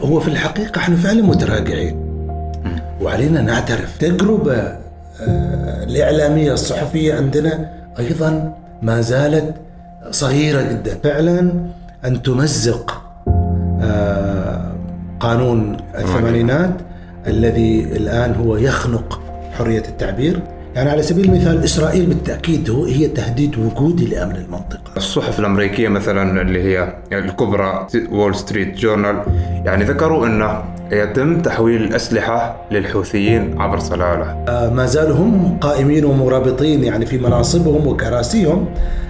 هو في الحقيقة إحنا فعلا متراجعين. وعلينا نعترف. تجربة آه، الإعلامية الصحفية عندنا أيضا ما زالت صغيرة جدا. فعلا أن تمزق آه، قانون الثمانينات الذي الآن هو يخنق حرية التعبير. يعني على سبيل المثال إسرائيل بالتأكيد هو هي تهديد وجودي لأمن المنطقة. الصحف الأمريكية مثلا اللي هي الكبرى Wall Street Journal يعني ذكروا إنه يتم تحويل الأسلحة للحوثيين عبر صلالة. آه، ما زالوا هم قائمين ومرابطين يعني في مناصبهم وكراسيهم.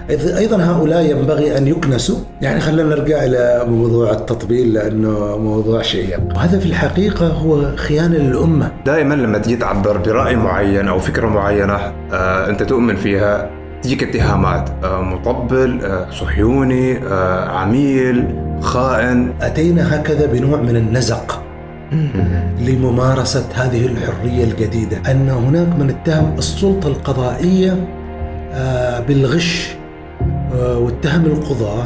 أيض- أيضا هؤلاء ينبغي أن يكنسوا. يعني خلينا نرجع إلى موضوع التطبيل لأنه موضوع شيق. وهذا في الحقيقة هو خيانة للأمة. دائما لما تجي تعبر برأي معين أو فكرة معينة آه أنت تؤمن فيها تجيك اتهامات آه مطبل آه صهيوني آه عميل خائن. أتينا هكذا بنوع من النزق. لممارسة هذه الحرية الجديدة. أن هناك من اتهم السلطة القضائية آه، بالغش آه، واتهم القضاة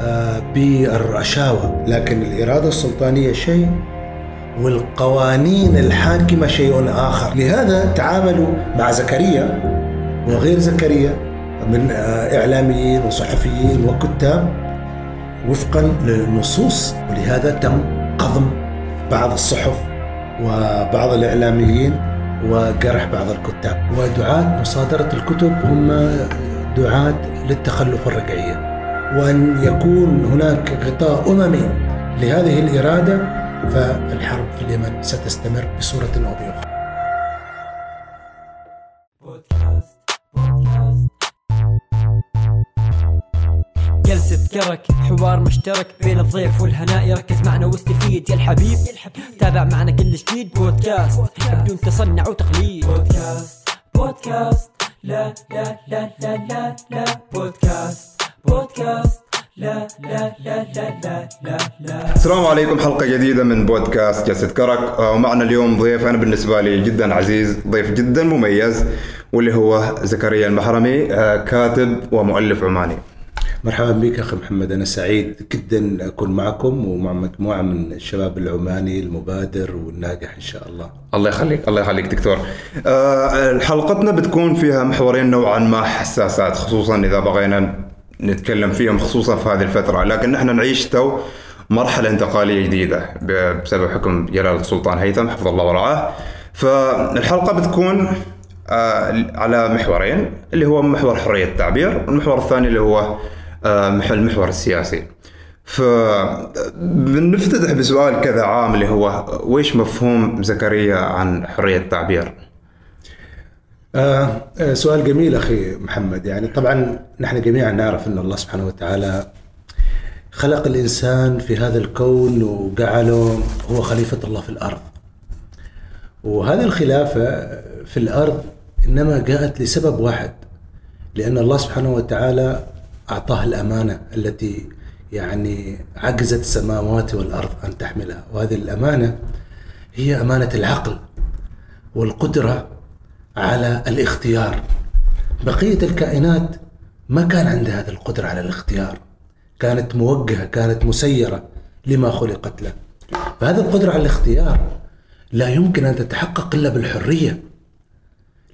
آه، بالرشاوى لكن الإرادة السلطانية شيء والقوانين الحاكمة شيء آخر. لهذا تعاملوا مع زكريا وغير زكريا من إعلاميين وصحفيين وكتاب وفقا للنصوص. ولهذا تم قضم بعض الصحف وبعض الإعلاميين وجرح بعض الكتاب. ودعاة مصادرة الكتب هم دعاة للتخلف الرجعية وأن يكون هناك غطاء أممي لهذه الإرادة فالحرب في اليمن ستستمر بصورة أو بأخرى. حوار مشترك بين الضيف والهناء يركز معنا واستفيد. يا الحبيب تابع معنا كل جديد. بودكاست. بدون تصنع وتقليد. بودكاست. بودكاست. لا لا لا لا لا لا. بودكاست. بودكاست. لا لا لا لا لا لا لا. السلام عليكم. حلقة جديدة من بودكاست جلسة كرك. آه، ومعنا اليوم ضيف أنا بالنسبة لي جدا عزيز ضيف جدا مميز واللي هو زكريا المحرمي آه، كاتب ومؤلف عماني. مرحبا بك أخي محمد أنا سعيد جدا أكون معكم ومع مجموعة من الشباب العماني المبادر والناجح إن شاء الله. الله يخليك الله يخليك دكتور. آه، حلقتنا بتكون فيها محورين نوعا ما حساسات خصوصا إذا بغينا نتكلم فيهم خصوصا في هذه الفترة لكن نحن نعيش تو مرحلة انتقالية جديدة ب- بسبب حكم جلالة السلطان هيثم حفظ الله ورعاه. فالحلقة بتكون آه، على محورين اللي هو محور حرية التعبير والمحور الثاني اللي هو المحور السياسي. فبنفتتح بسؤال كذا عام اللي هو ويش مفهوم زكريا عن حرية التعبير؟ آه آه، سؤال جميل أخي محمد. يعني طبعا نحن جميعا نعرف أن الله سبحانه وتعالى خلق الإنسان في هذا الكون وجعله هو خليفة الله في الأرض. وهذه الخلافة في الأرض إنما جاءت لسبب واحد لأن الله سبحانه وتعالى أعطاه الأمانة التي يعني عجزت السماوات والأرض أن تحملها. وهذه الأمانة هي أمانة العقل والقدرة على الاختيار. بقية الكائنات ما كان عندها هذه القدرة على الاختيار. كانت موجهة كانت مسيرة لما خلقت له. فهذه القدرة على الاختيار لا يمكن أن تتحقق إلا بالحرية.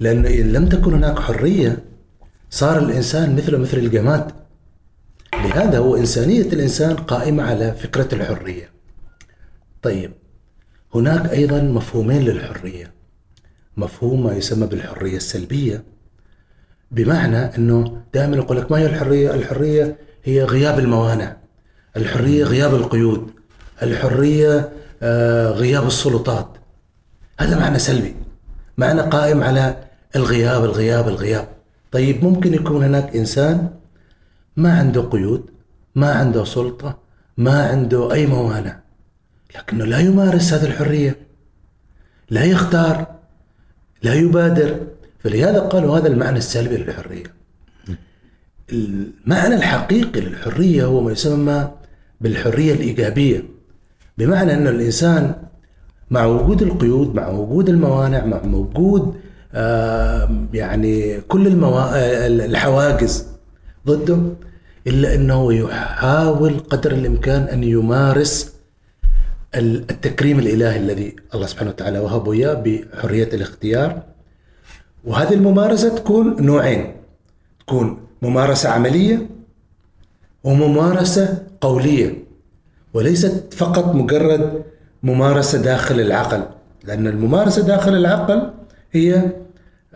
لأن إن لم تكن هناك حرية صار الإنسان مثل مثل الجماد. لهذا هو إنسانية الإنسان قائمة على فكرة الحرية. طيب هناك أيضا مفهومين للحرية. مفهوم ما يسمى بالحرية السلبية. بمعنى أنه دائما يقول لك ما هي الحرية؟ الحرية هي غياب الموانع. الحرية غياب القيود. الحرية آه، غياب السلطات. هذا معنى سلبي. معنى قائم على الغياب الغياب الغياب. طيب ممكن يكون هناك إنسان ما عنده قيود ما عنده سلطة ما عنده أي موانع لكنه لا يمارس هذه الحرية لا يختار لا يبادر. فلهذا قالوا هذا المعنى السلبي للحرية. المعنى الحقيقي للحرية هو ما يسمى بالحرية الإيجابية بمعنى أن الإنسان مع وجود القيود مع وجود الموانع مع وجود يعني كل الموا... الحواجز ضده إلا أنه يحاول قدر الإمكان أن يمارس التكريم الإلهي الذي الله سبحانه وتعالى وهبه إياه بحرية الاختيار. وهذه الممارسة تكون نوعين تكون ممارسة عملية وممارسة قولية وليست فقط مجرد ممارسة داخل العقل لأن الممارسة داخل العقل هي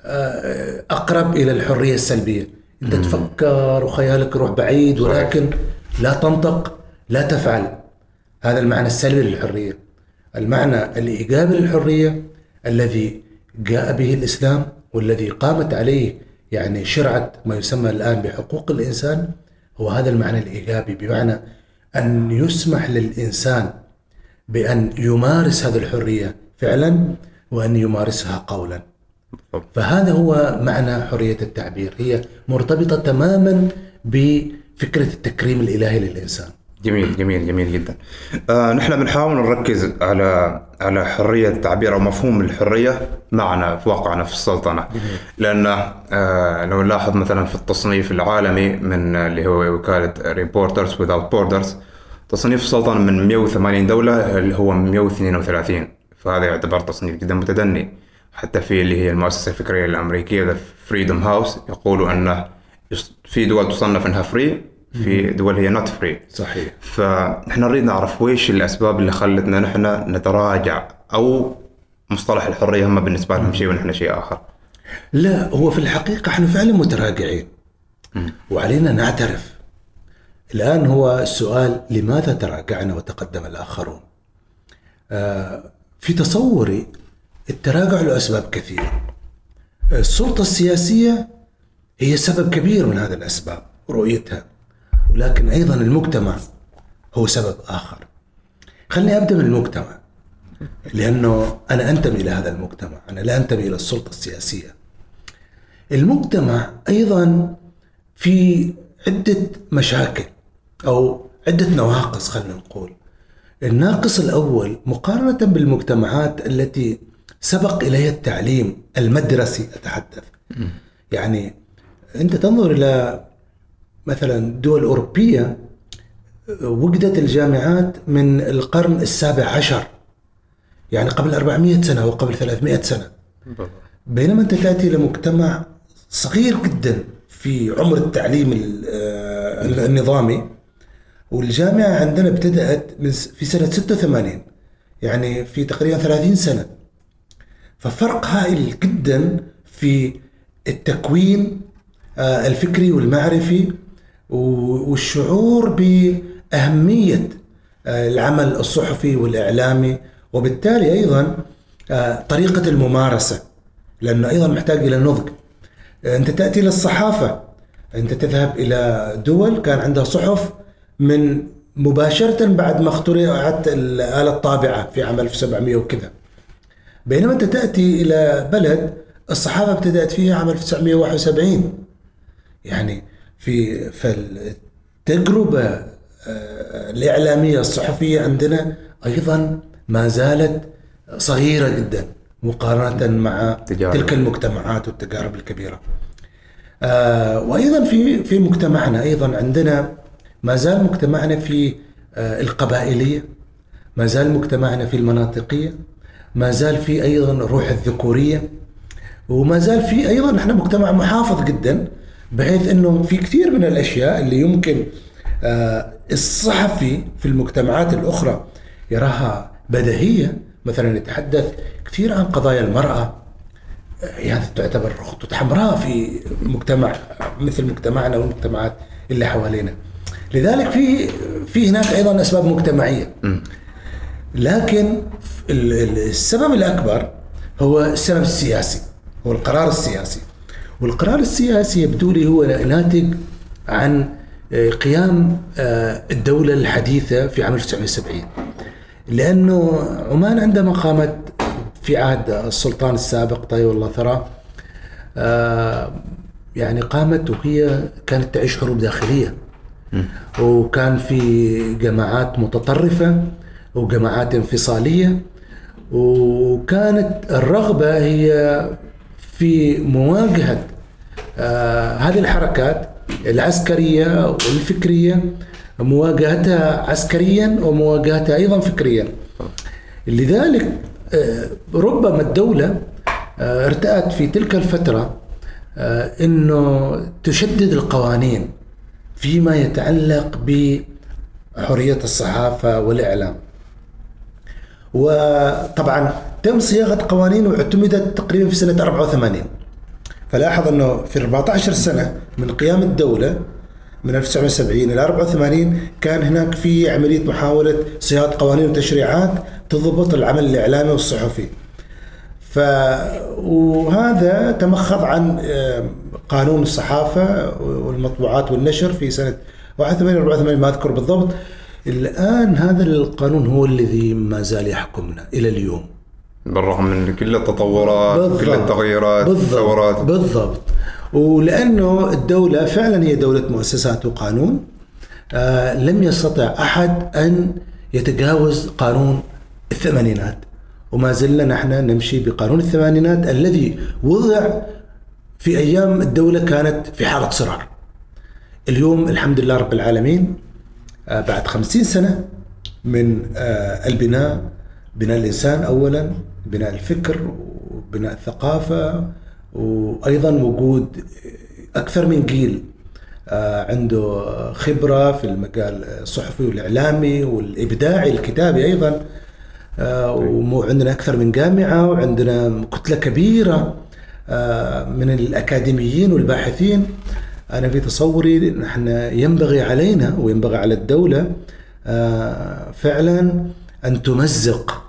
آه، أقرب إلى الحرية السلبية. أنت تفكر وخيالك يروح بعيد ولكن لا تنطق لا تفعل. هذا المعنى السلبي للحرية. المعنى الإيجابي للحرية الذي جاء به الإسلام والذي قامت عليه يعني شرعة ما يسمى الآن بحقوق الإنسان هو هذا المعنى الإيجابي. بمعنى أن يسمح للإنسان بأن يمارس هذه الحرية فعلا وأن يمارسها قولا. فهذا هو معنى حرية التعبير. هي مرتبطة تماما بفكرة التكريم الإلهي للإنسان. جميل جميل جميل جدا. آه نحن بنحاول نركز على على حرية التعبير أو مفهوم الحرية معنا في واقعنا في السلطنة. لأن آه لو نلاحظ مثلا في التصنيف العالمي من اللي هو وكالة Reporters Without Borders تصنيف السلطنة من 180 دولة اللي هو 132 فهذا يعتبر تصنيف جدا متدني. حتى في اللي هي المؤسسة الفكرية الأمريكية the Freedom House يقولوا أنه في دول تصنف إنها free في دول هي not free صحيح. فنحن نريد نعرف ويش الأسباب اللي خلتنا نحن نتراجع أو مصطلح الحرية هم بالنسبة لهم شيء ونحن شيء آخر. لا هو في الحقيقة إحنا فعلا متراجعين. وعلينا نعترف. الآن هو السؤال لماذا تراجعنا وتقدم الآخرون؟ آه، في تصوري التراجع له أسباب كثيرة. السلطة السياسية هي سبب كبير من هذه الأسباب رؤيتها. ولكن أيضا المجتمع هو سبب آخر. خليني أبدأ من المجتمع لأنه أنا أنتمي إلى هذا المجتمع أنا لا أنتمي إلى السلطة السياسية. المجتمع أيضا في عدة مشاكل أو عدة نواقص خلينا نقول. الناقص الأول مقارنة بالمجتمعات التي سبق إليها التعليم المدرسي أتحدث. يعني أنت تنظر إلى مثلا الدول الأوروبية وجدت الجامعات من القرن السابع عشر يعني قبل 400 سنة وقبل 300 سنة. بينما أنت تأتي إلى مجتمع صغير جدا في عمر التعليم آه، النظامي والجامعة عندنا ابتدأت في سنة 86 يعني في تقريبا 30 سنة. ففرق هائل جدا في التكوين آه، الفكري والمعرفي والشعور بأهمية آه، العمل الصحفي والإعلامي وبالتالي أيضا آه، طريقة الممارسة لأنه أيضا محتاج إلى نضج. أنت تأتي للصحافة أنت تذهب إلى دول كان عندها صحف من مباشرة بعد ما اخترعت الآلة الطابعة في عام 1700 وكذا. بينما أنت تأتي إلى بلد الصحافة ابتدأت فيها عام 1971 يعني في فالتجربة آه، الإعلامية الصحفية عندنا أيضا ما زالت صغيرة جدا مقارنة مع تجارب. تلك المجتمعات والتجارب الكبيرة. آه، وأيضا في في مجتمعنا أيضا عندنا ما زال مجتمعنا في آه، القبائلية ما زال مجتمعنا في المناطقية ما زال في أيضا روح الذكورية وما زال في أيضا نحن مجتمع محافظ جدا بحيث إنه في كثير من الأشياء اللي يمكن آه، الصحفي في المجتمعات الأخرى يراها بديهية. مثلا يتحدث كثير عن قضايا المرأة هي هذه تعتبر خطوط حمراء في مجتمع مثل مجتمعنا والمجتمعات اللي حوالينا. لذلك في في هناك أيضا أسباب مجتمعية. لكن السبب الأكبر هو السبب السياسي هو القرار السياسي. والقرار السياسي يبدو لي هو ناتج عن آه، قيام آه، الدولة الحديثة في عام 1970 لأنه عمان عندما قامت في عهد السلطان السابق طيب الله ثراه يعني قامت وهي كانت تعيش حروب داخلية. وكان في جماعات متطرفة وجماعات انفصالية وكانت الرغبة هي في مواجهة آه هذه الحركات العسكرية والفكرية مواجهتها عسكريا ومواجهتها أيضا فكريا. لذلك آه، ربما الدولة آه، ارتأت في تلك الفترة آه، إنه تشدد القوانين. فيما يتعلق بحرية الصحافة والإعلام وطبعا تم صياغة قوانين واعتمدت تقريبا في سنة 84 فلاحظ أنه في 14 سنة من قيام الدولة من 1970 إلى 84 كان هناك في عملية محاولة صياغة قوانين وتشريعات تضبط العمل الإعلامي والصحفي. ف وهذا تمخض عن قانون الصحافة والمطبوعات والنشر في سنة 81 84 ما أذكر بالضبط. الآن هذا القانون هو الذي ما زال يحكمنا إلى اليوم. بالرغم من كل التطورات كل التغييرات بالضبط. الثورات. بالضبط. ولأنه الدولة فعلا هي دولة مؤسسات وقانون آه لم يستطع أحد أن يتجاوز قانون الثمانينات. وما زلنا نحن نمشي بقانون الثمانينات الذي وضع في أيام الدولة كانت في حالة صراع. اليوم الحمد لله رب العالمين آه بعد خمسين سنة من آه البناء بناء الإنسان اولا بناء الفكر وبناء الثقافة وأيضا وجود أكثر من جيل آه، عنده خبرة في المجال الصحفي والإعلامي والإبداعي الكتابي أيضا آه، وعندنا أكثر من جامعة وعندنا كتلة كبيرة آه، من الأكاديميين والباحثين. أنا في تصوري نحن ينبغي علينا وينبغي على الدولة فعلا أن تمزق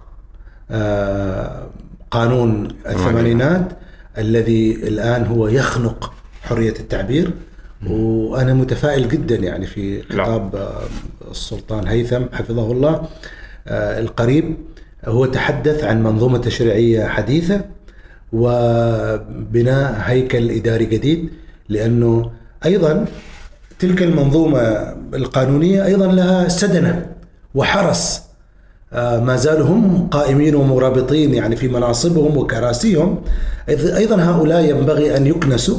قانون الثمانينات الذي الآن هو يخنق حرية التعبير. وأنا متفائل جدا يعني في خطاب آه، السلطان هيثم حفظه الله آه، القريب. هو تحدث عن منظومة تشريعيه حديثة وبناء هيكل إداري جديد لأنه أيضا تلك المنظومة القانونية أيضا لها سدنة وحرس آه، ما زالوا هم قائمين ومرابطين يعني في مناصبهم وكراسيهم. أيضا هؤلاء ينبغي أن يكنسوا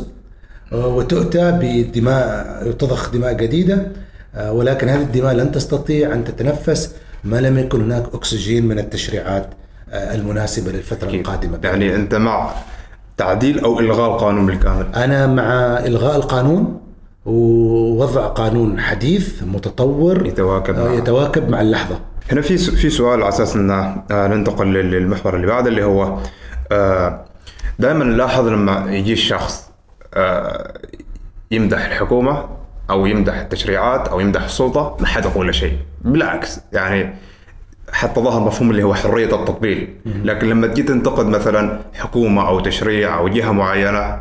آه، وتؤتى بدماء تضخ دماء جديدة آه، ولكن هذه الدماء لن تستطيع أن تتنفس. ما لم يكن هناك أكسجين من التشريعات المناسبة للفترة أكيد. القادمة. يعني أنت مع تعديل أو إلغاء القانون بالكامل؟ أنا مع إلغاء القانون ووضع قانون حديث متطور يتواكب مع يتواكب مع اللحظة. هنا في في سؤال على أساس إن آه، ننتقل للمحور اللي بعده اللي هو آه، دائما نلاحظ لما يجي الشخص آه، يمدح الحكومة أو يمدح التشريعات أو يمدح السلطة ما حد يقول له شيء. بالعكس يعني حتى ظهر مفهوم اللي هو حرية التطبيل. لكن لما تجي تنتقد مثلا حكومة أو تشريع أو جهة معينة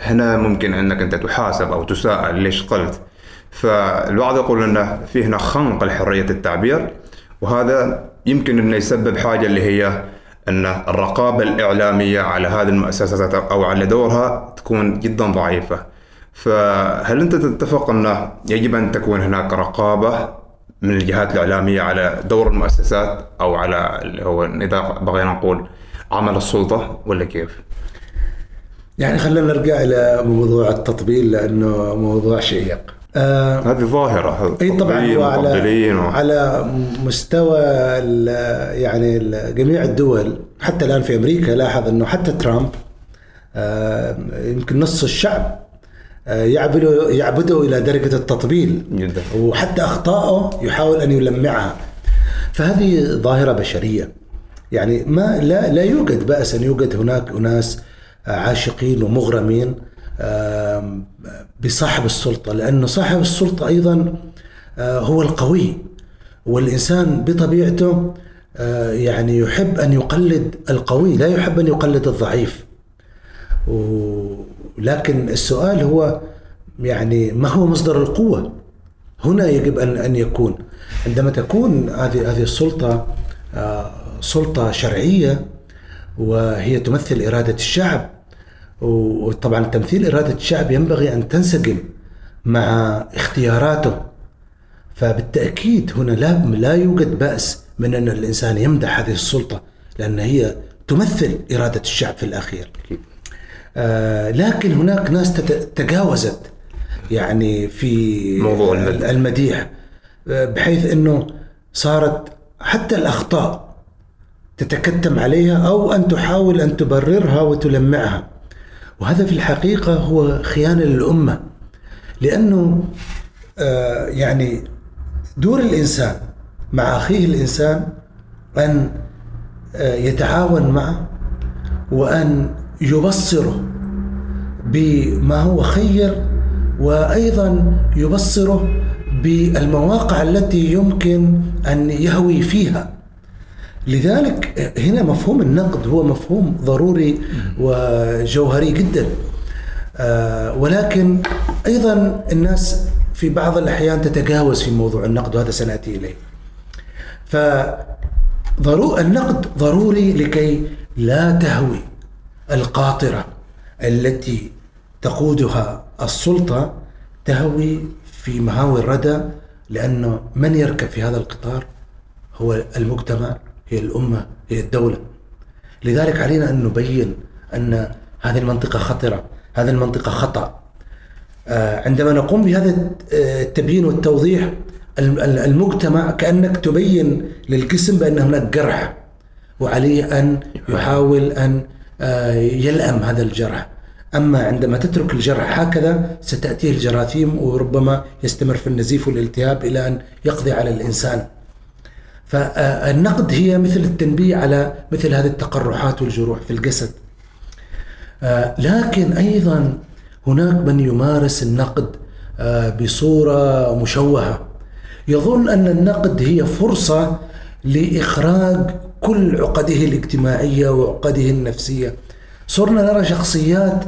هنا ممكن إنك أنت تحاسب أو تساءل ليش قلت. فالبعض يقول إنه في هنا خنق لحرية التعبير وهذا يمكن إنه يسبب حاجة اللي هي إن الرقابة الإعلامية على هذه المؤسسات أو على دورها تكون جدا ضعيفة. فهل أنت تتفق إنه يجب أن تكون هناك رقابة من الجهات الإعلامية على دور المؤسسات أو على اللي هو إذا بغينا نقول عمل السلطة ولا كيف؟ يعني خلينا نرجع إلى موضوع التطبيل لأنه موضوع شيق. آه هذه ظاهرة إي طبعا على, و... على مستوى يعني جميع الدول حتى الآن في أمريكا لاحظ إنه حتى ترامب آه يمكن نص الشعب يعبده يعبده إلى درجة التطبيل. جدا. وحتى اخطائه يحاول أن يلمعها فهذه ظاهرة بشرية. يعني ما لا لا يوجد بأس أن يوجد هناك أناس عاشقين ومغرمين بصاحب السلطة لأنه صاحب السلطة أيضا آه، هو القوي. والإنسان بطبيعته آه، يعني يحب أن يقلد القوي لا يحب أن يقلد الضعيف. لكن السؤال هو يعني ما هو مصدر القوة؟ هنا يجب ان أن يكون. عندما تكون هذه هذه السلطة آه، سلطة شرعية وهي تمثل إرادة الشعب وطبعا تمثيل إرادة الشعب ينبغي أن تنسجم مع اختياراته. فبالتأكيد هنا لا لا يوجد بأس من أن الإنسان يمدح هذه السلطة لأن هي تمثل إرادة الشعب في الأخير. آه لكن هناك ناس تجاوزت يعني في موضوع المديح آه، بحيث إنه صارت حتى الأخطاء تتكتم عليها أو أن تحاول أن تبررها وتلمعها. وهذا في الحقيقة هو خيانة للأمة لأنه آه، يعني دور الإنسان مع أخيه الإنسان أن آه، يتعاون معه وأن يبصره بما هو خير وأيضا يبصره بالمواقع التي يمكن أن يهوي فيها. لذلك هنا مفهوم النقد هو مفهوم ضروري وجوهري جدا. آه، ولكن أيضا الناس في بعض الأحيان تتجاوز في موضوع النقد وهذا سنأتي إليه. فضرو النقد ضروري لكي لا تهوي. القاطرة التي تقودها السلطة تهوي في مهاوي الردى لأنه من يركب في هذا القطار؟ هو المجتمع هي الأمة هي الدولة. لذلك علينا أن نبين أن هذه المنطقة خطرة هذه المنطقة خطأ. آه، عندما نقوم بهذا التبيين والتوضيح الم- المجتمع كأنك تبين للجسم بأن هناك جرح وعليه أن يحاول أن آه، يلأم هذا الجرح. أما عندما تترك الجرح هكذا ستأتيه الجراثيم وربما يستمر في النزيف والالتهاب إلى أن يقضي على الإنسان. فالنقد هي مثل التنبيه على مثل هذه التقرحات والجروح في الجسد. آه، لكن أيضا هناك من يمارس النقد آه، بصورة مشوهة. يظن أن النقد هي فرصة لإخراج كل عقده الاجتماعية وعقده النفسية. صرنا نرى شخصيات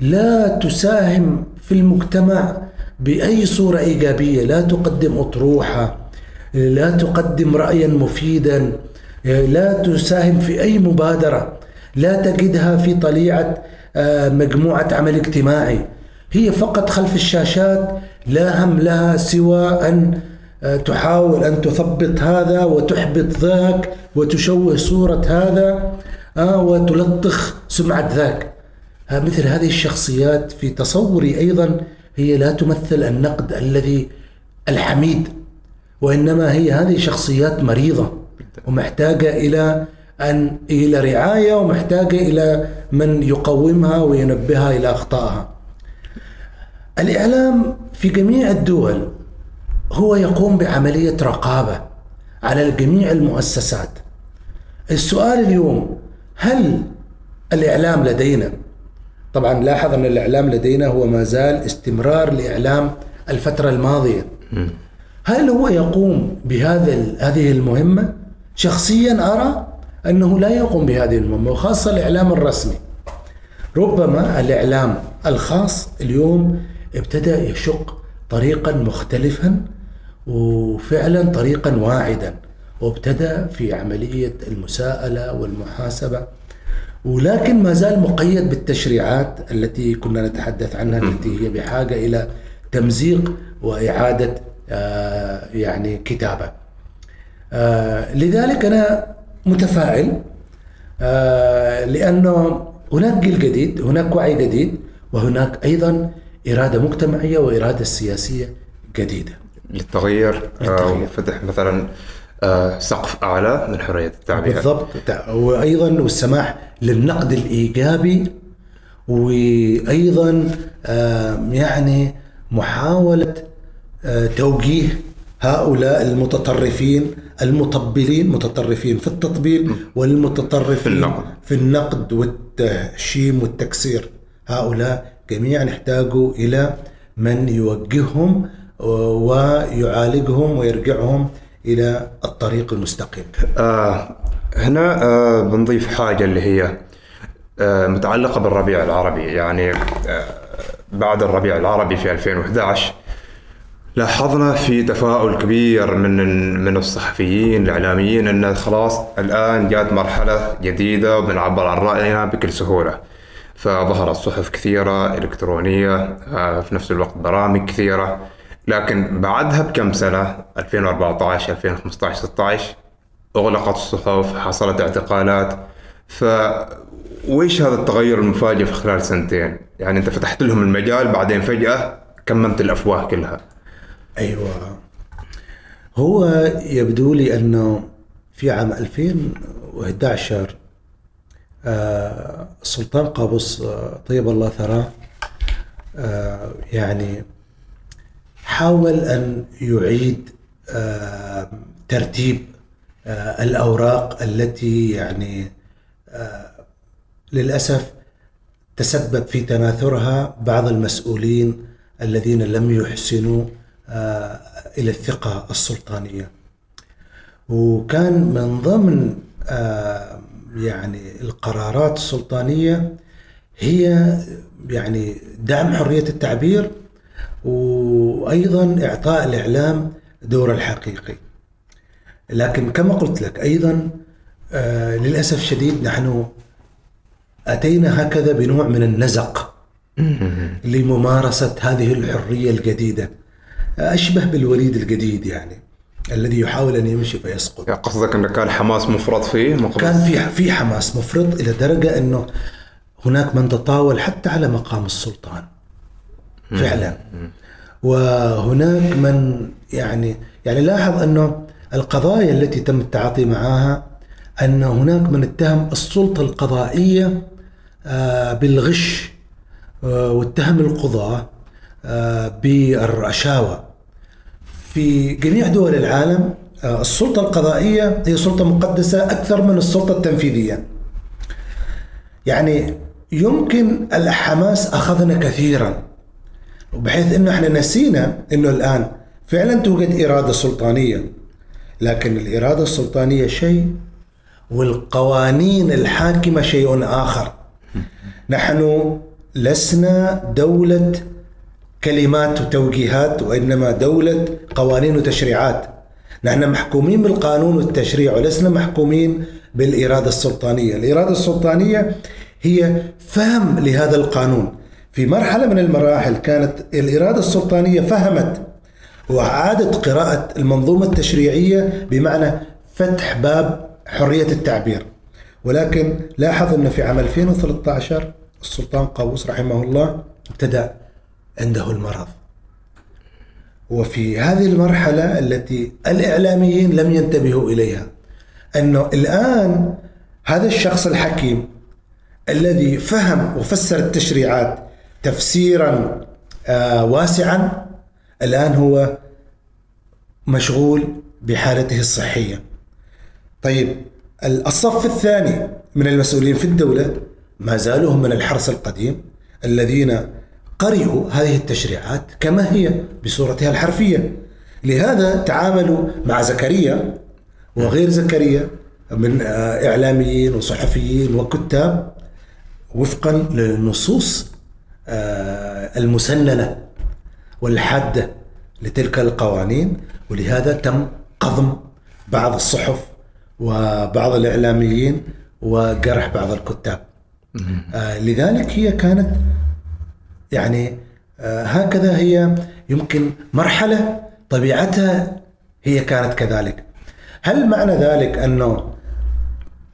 لا تساهم في المجتمع بأي صورة إيجابية. لا تقدم أطروحة لا تقدم رايا مفيدا لا تساهم في أي مبادرة لا تجدها في طليعة آه، مجموعة عمل اجتماعي. هي فقط خلف الشاشات لا هم لها سوى آه، تحاول أن تثبط هذا وتحبط ذاك وتشوه صورة هذا آه، وتلطخ سمعة ذاك ها مثل هذه الشخصيات في تصوري أيضا هي لا تمثل النقد الذي الحميد وإنما هي هذه شخصيات مريضة ومحتاجة إلى أن إلى رعاية ومحتاجة إلى من يقومها وينبهها إلى أخطائها. الإعلام في جميع الدول هو يقوم بعملية رقابة على جميع المؤسسات. السؤال اليوم هل الإعلام لدينا طبعا لاحظ أن الإعلام لدينا هو ما زال استمرار لإعلام الفترة الماضية. هل هو يقوم بهذا هذه المهمة؟ شخصيا أرى أنه لا يقوم بهذه المهمة وخاصة الإعلام الرسمي ربما الإعلام الخاص اليوم ابتدأ يشق طريقا مختلفا وفعلا طريقا واعدا وابتدأ في عملية المساءلة والمحاسبة. ولكن ما زال مقيد بالتشريعات التي كنا نتحدث عنها التي هي بحاجة إلى تمزيق وإعادة آه، يعني كتابة. آه، لذلك أنا متفائل آه، لأنه هناك جيل جديد هناك وعي جديد وهناك أيضا إرادة مجتمعية وإرادة سياسية جديدة. للتغيير آه، للتغيير. وفتح مثلا آه، سقف أعلى من حرية التعبير بالضبط وأيضا والسماح للنقد الإيجابي وأيضا يعني محاولة آه، توجيه هؤلاء المتطرفين المطبلين متطرفين في التطبيل والمتطرفين في النقد. في النقد والتهشيم والتكسير هؤلاء جميعا يحتاجوا إلى من يوجههم ويعالجهم ويرجعهم إلى الطريق المستقيم. آه هنا آه بنضيف حاجة اللي هي آه متعلقة بالربيع العربي. يعني آه بعد الربيع العربي في 2011 لاحظنا في تفاؤل كبير من من الصحفيين الإعلاميين إن خلاص الآن جات مرحلة جديدة وبنعبر عن رأينا بكل سهولة. فظهرت صحف كثيرة إلكترونية آه، في نفس الوقت برامج كثيرة. لكن بعدها بكم سنة 2014 2015 16 أغلقت الصحف حصلت اعتقالات. ف وإيش هذا التغير المفاجئ في خلال سنتين؟ يعني أنت فتحت لهم المجال بعدين فجأة كممت الأفواه كلها. أيوه. هو يبدو لي أنه في عام 2011 آه، السلطان قابوس آه، طيب الله ثراه آه، يعني حاول أن يعيد ترتيب آه، الأوراق التي يعني آه، للأسف تسبب في تناثرها بعض المسؤولين الذين لم يحسنوا آه، إلى الثقة السلطانية. وكان من ضمن يعني القرارات السلطانية هي يعني دعم حرية التعبير وأيضا إعطاء الإعلام دوره الحقيقي. لكن كما قلت لك أيضا آه، للأسف شديد نحن أتينا هكذا بنوع من النزق لممارسة هذه الحرية الجديدة أشبه بالوليد الجديد يعني الذي يحاول أن يمشي فيسقط. يعني قصدك انه كان حماس مفرط فيه؟ مقبل كان في في حماس مفرط إلى درجة أنه هناك من تطاول حتى على مقام السلطان. فعلا. وهناك من يعني يعني لاحظ أنه القضايا التي تم التعاطي معها أن هناك من اتهم السلطة القضائية آه، بالغش آه، واتهم القضاة آه، بالرشاوى في جميع دول العالم السلطة القضائية هي سلطة مقدسة أكثر من السلطة التنفيذية. يعني يمكن الحماس أخذنا كثيرا. بحيث إنه إحنا نسينا إنه الآن فعلا توجد إرادة سلطانية. لكن الإرادة السلطانية شيء والقوانين الحاكمة شيء آخر. نحن لسنا دولة كلمات وتوجيهات وإنما دولة قوانين وتشريعات. نحن محكومين بالقانون والتشريع ولسنا محكومين بالإرادة السلطانية، الإرادة السلطانية هي فهم لهذا القانون. في مرحلة من المراحل كانت الإرادة السلطانية فهمت وأعادت قراءة المنظومة التشريعية بمعنى فتح باب حرية التعبير. ولكن لاحظ انه في عام 2013 السلطان قابوس رحمه الله ابتدأ عنده المرض وفي هذه المرحلة التي الإعلاميين لم ينتبهوا إليها أنه الآن هذا الشخص الحكيم الذي فهم وفسر التشريعات تفسيرا آه، واسعا الآن هو مشغول بحالته الصحية. طيب الصف الثاني من المسؤولين في الدولة ما زالوا هم من الحرس القديم الذين قرئوا هذه التشريعات كما هي بصورتها الحرفية. لهذا تعاملوا مع زكريا وغير زكريا من آه، إعلاميين وصحفيين وكتاب وفقا للنصوص المسننة والحادة لتلك القوانين ولهذا تم قضم بعض الصحف وبعض الإعلاميين وجرح بعض الكتاب. آه، لذلك هي كانت يعني آه، هكذا هي يمكن مرحلة طبيعتها هي كانت كذلك. هل معنى ذلك أنه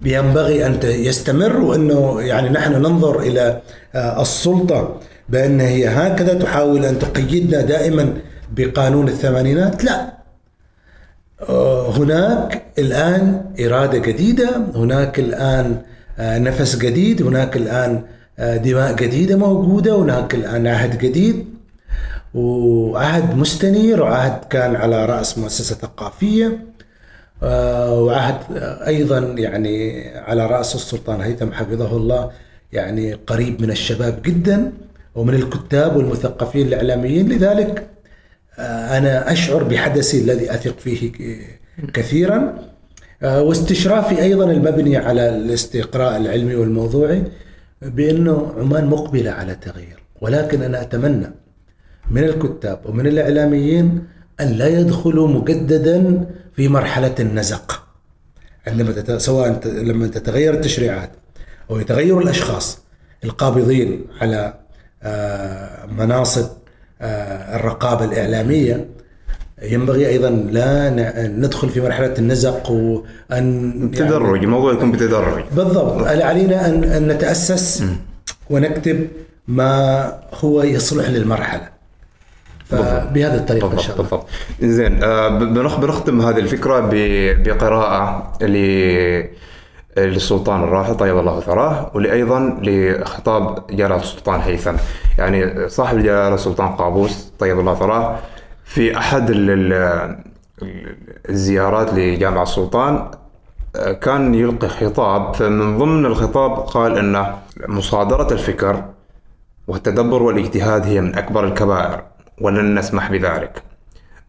ينبغي ت- يستمر وأنه يعني نحن ننظر إلى آه، السلطة بأن هي هكذا تحاول أن تقيدنا دائما بقانون الثمانينات. لا. آه، هناك الآن إرادة جديدة هناك الآن آه، نفس جديد هناك الآن آه، دماء جديدة موجودة هناك الآن عهد جديد. وعهد مستنير وعهد كان على رأس مؤسسة ثقافية. آه، وعهد آه، أيضا يعني على رأس السلطان هيثم حفظه الله يعني قريب من الشباب جدا ومن الكتاب والمثقفين الإعلاميين. لذلك آه، أنا أشعر بحدثي الذي أثق فيه كثيرا. آه، واستشرافي أيضا المبني على الاستقراء العلمي والموضوعي بأنه عمان مقبلة على تغيير ولكن أنا أتمنى من الكتاب ومن الإعلاميين أن لا يدخلوا مجددا في مرحلة النزق. عندما تت... سواء ت- لما تتغير التشريعات أو يتغير الأشخاص القابضين على آه، مناصب آه، الرقابة الإعلامية ينبغي أيضا لا ندخل في مرحلة النزق وأن تدرج الموضوع يكون بتدرج. بالضبط. علينا أن نتأسس ونكتب ما هو يصلح للمرحلة. فبهذه الطريقة إن شاء الله. بالضبط. زين آه، بنخ- بنختم هذه الفكرة بقراءة ل للسلطان الراحل طيب الله ثراه وأيضا لخطاب جلاله السلطان هيثم يعني صاحب الجلاله السلطان قابوس طيب الله ثراه في أحد ال- ال- الزيارات لجامع السلطان آه، كان يلقي خطاب فمن ضمن الخطاب قال ان مصادرة الفكر والتدبر والاجتهاد هي من أكبر الكبائر. ولن نسمح بذلك.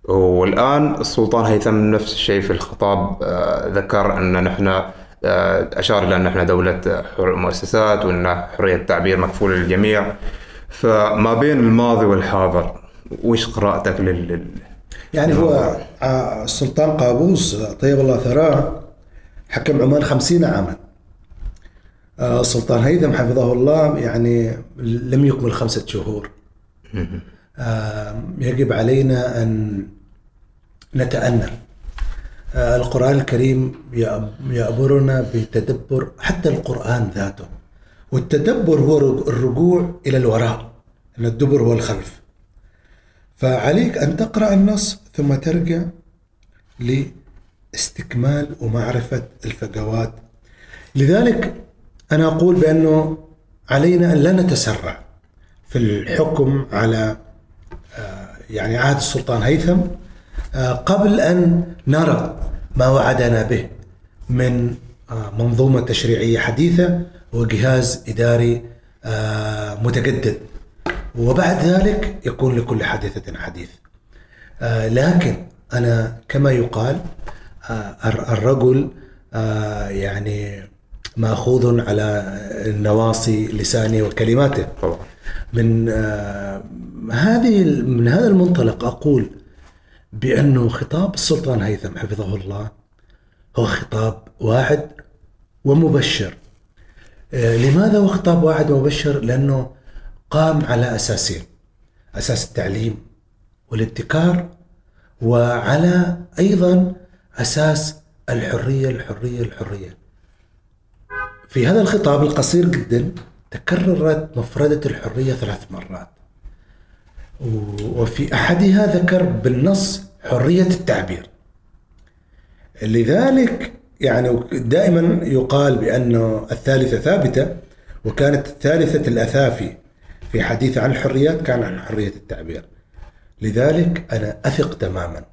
والآن السلطان هيثم نفس الشيء في الخطاب آه، ذكر أن نحن آه، أشار إلى أن نحن دولة حر مؤسسات وأن حرية التعبير مكفولة للجميع. فما بين الماضي والحاضر وش قراءتك لل يعني هو آه، السلطان قابوس طيب الله ثراه حكم عمان خمسين عاما. السلطان هيثم حفظه الله يعني لم يكمل خمسة شهور. يجب علينا أن نتأنى. آه، القرآن الكريم يأ- يأمرنا بتدبر حتى القرآن ذاته والتدبر هو الرجوع إلى الوراء أن الدبر هو الخلف. فعليك أن تقرأ النص ثم ترجع لاستكمال ومعرفة الفجوات. لذلك أنا أقول بأنه علينا أن لا نتسرع في الحكم على يعني عهد السلطان هيثم آه، قبل أن نرى ما وعدنا به من آه، منظومة تشريعية حديثة وجهاز إداري آه، متجدد. وبعد ذلك يكون لكل حادثة حديث. لكن أنا كما يقال الر- الرجل يعني مأخوذ على نواصي لسانه وكلماته. طبعا. من آه، هذه من هذا المنطلق أقول بأنه خطاب السلطان هيثم حفظه الله هو خطاب واعد ومبشر آه، لماذا هو خطاب واعد ومبشر؟ لأنه قام على أساسين أساس التعليم والابتكار وعلى أيضا أساس الحرية الحرية الحرية في هذا الخطاب القصير جدا تكررت مفردة الحرية ثلاث مرات. وفي أحدها ذكر بالنص حرية التعبير. لذلك يعني دائما يقال بأن الثالثة ثابتة وكانت الثالثة الأثافي في حديث عن الحريات كان عن حرية التعبير. لذلك أنا أثق تماما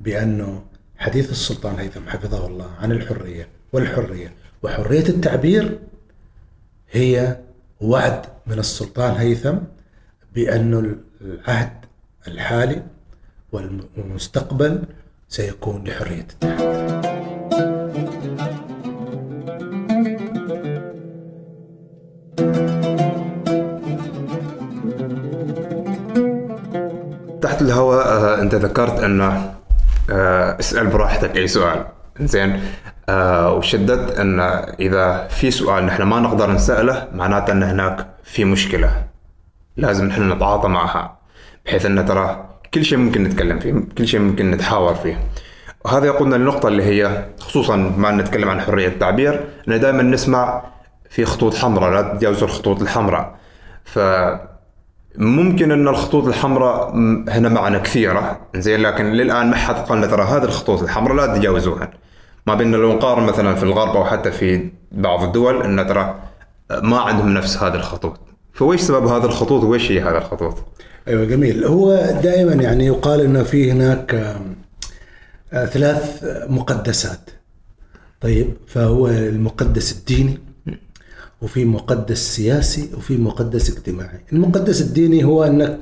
بأنه حديث السلطان هيثم حفظه الله عن الحرية والحرية. وحرية التعبير هي وعد من السلطان هيثم بأن العهد الحالي والمستقبل سيكون لحرية التعبير تحت الهواء آه، أنت ذكرت انه آه، اسأل براحتك أي سؤال. زين آه، وشددت إن إذا في سؤال نحن ما نقدر نسأله معناته إن هناك في مشكلة لازم نحن نتعاطى معها بحيث إن ترى كل شيء ممكن نتكلم فيه كل شيء ممكن نتحاور فيه. وهذا يقودنا للنقطة اللي هي خصوصا ما نتكلم عن حرية التعبير ان دائما نسمع في خطوط حمراء لا تتجاوزوا الخطوط الحمراء. ف ممكن إن الخطوط الحمراء هنا معنا كثيرة زين لكن للآن ما حد قال ترى هذه الخطوط الحمراء لا تتجاوزوها ما بين لو نقارن مثلا في الغرب أو حتى في بعض الدول إن ترى ما عندهم نفس هذه الخطوط. فويش سبب هذه الخطوط؟ ويش هي هذه الخطوط؟ أيوه جميل. هو دائما يعني يقال إنه في هناك آه، ثلاث مقدسات. طيب فهو المقدس الديني وفي مقدس سياسي وفي مقدس اجتماعي. المقدس الديني هو أنك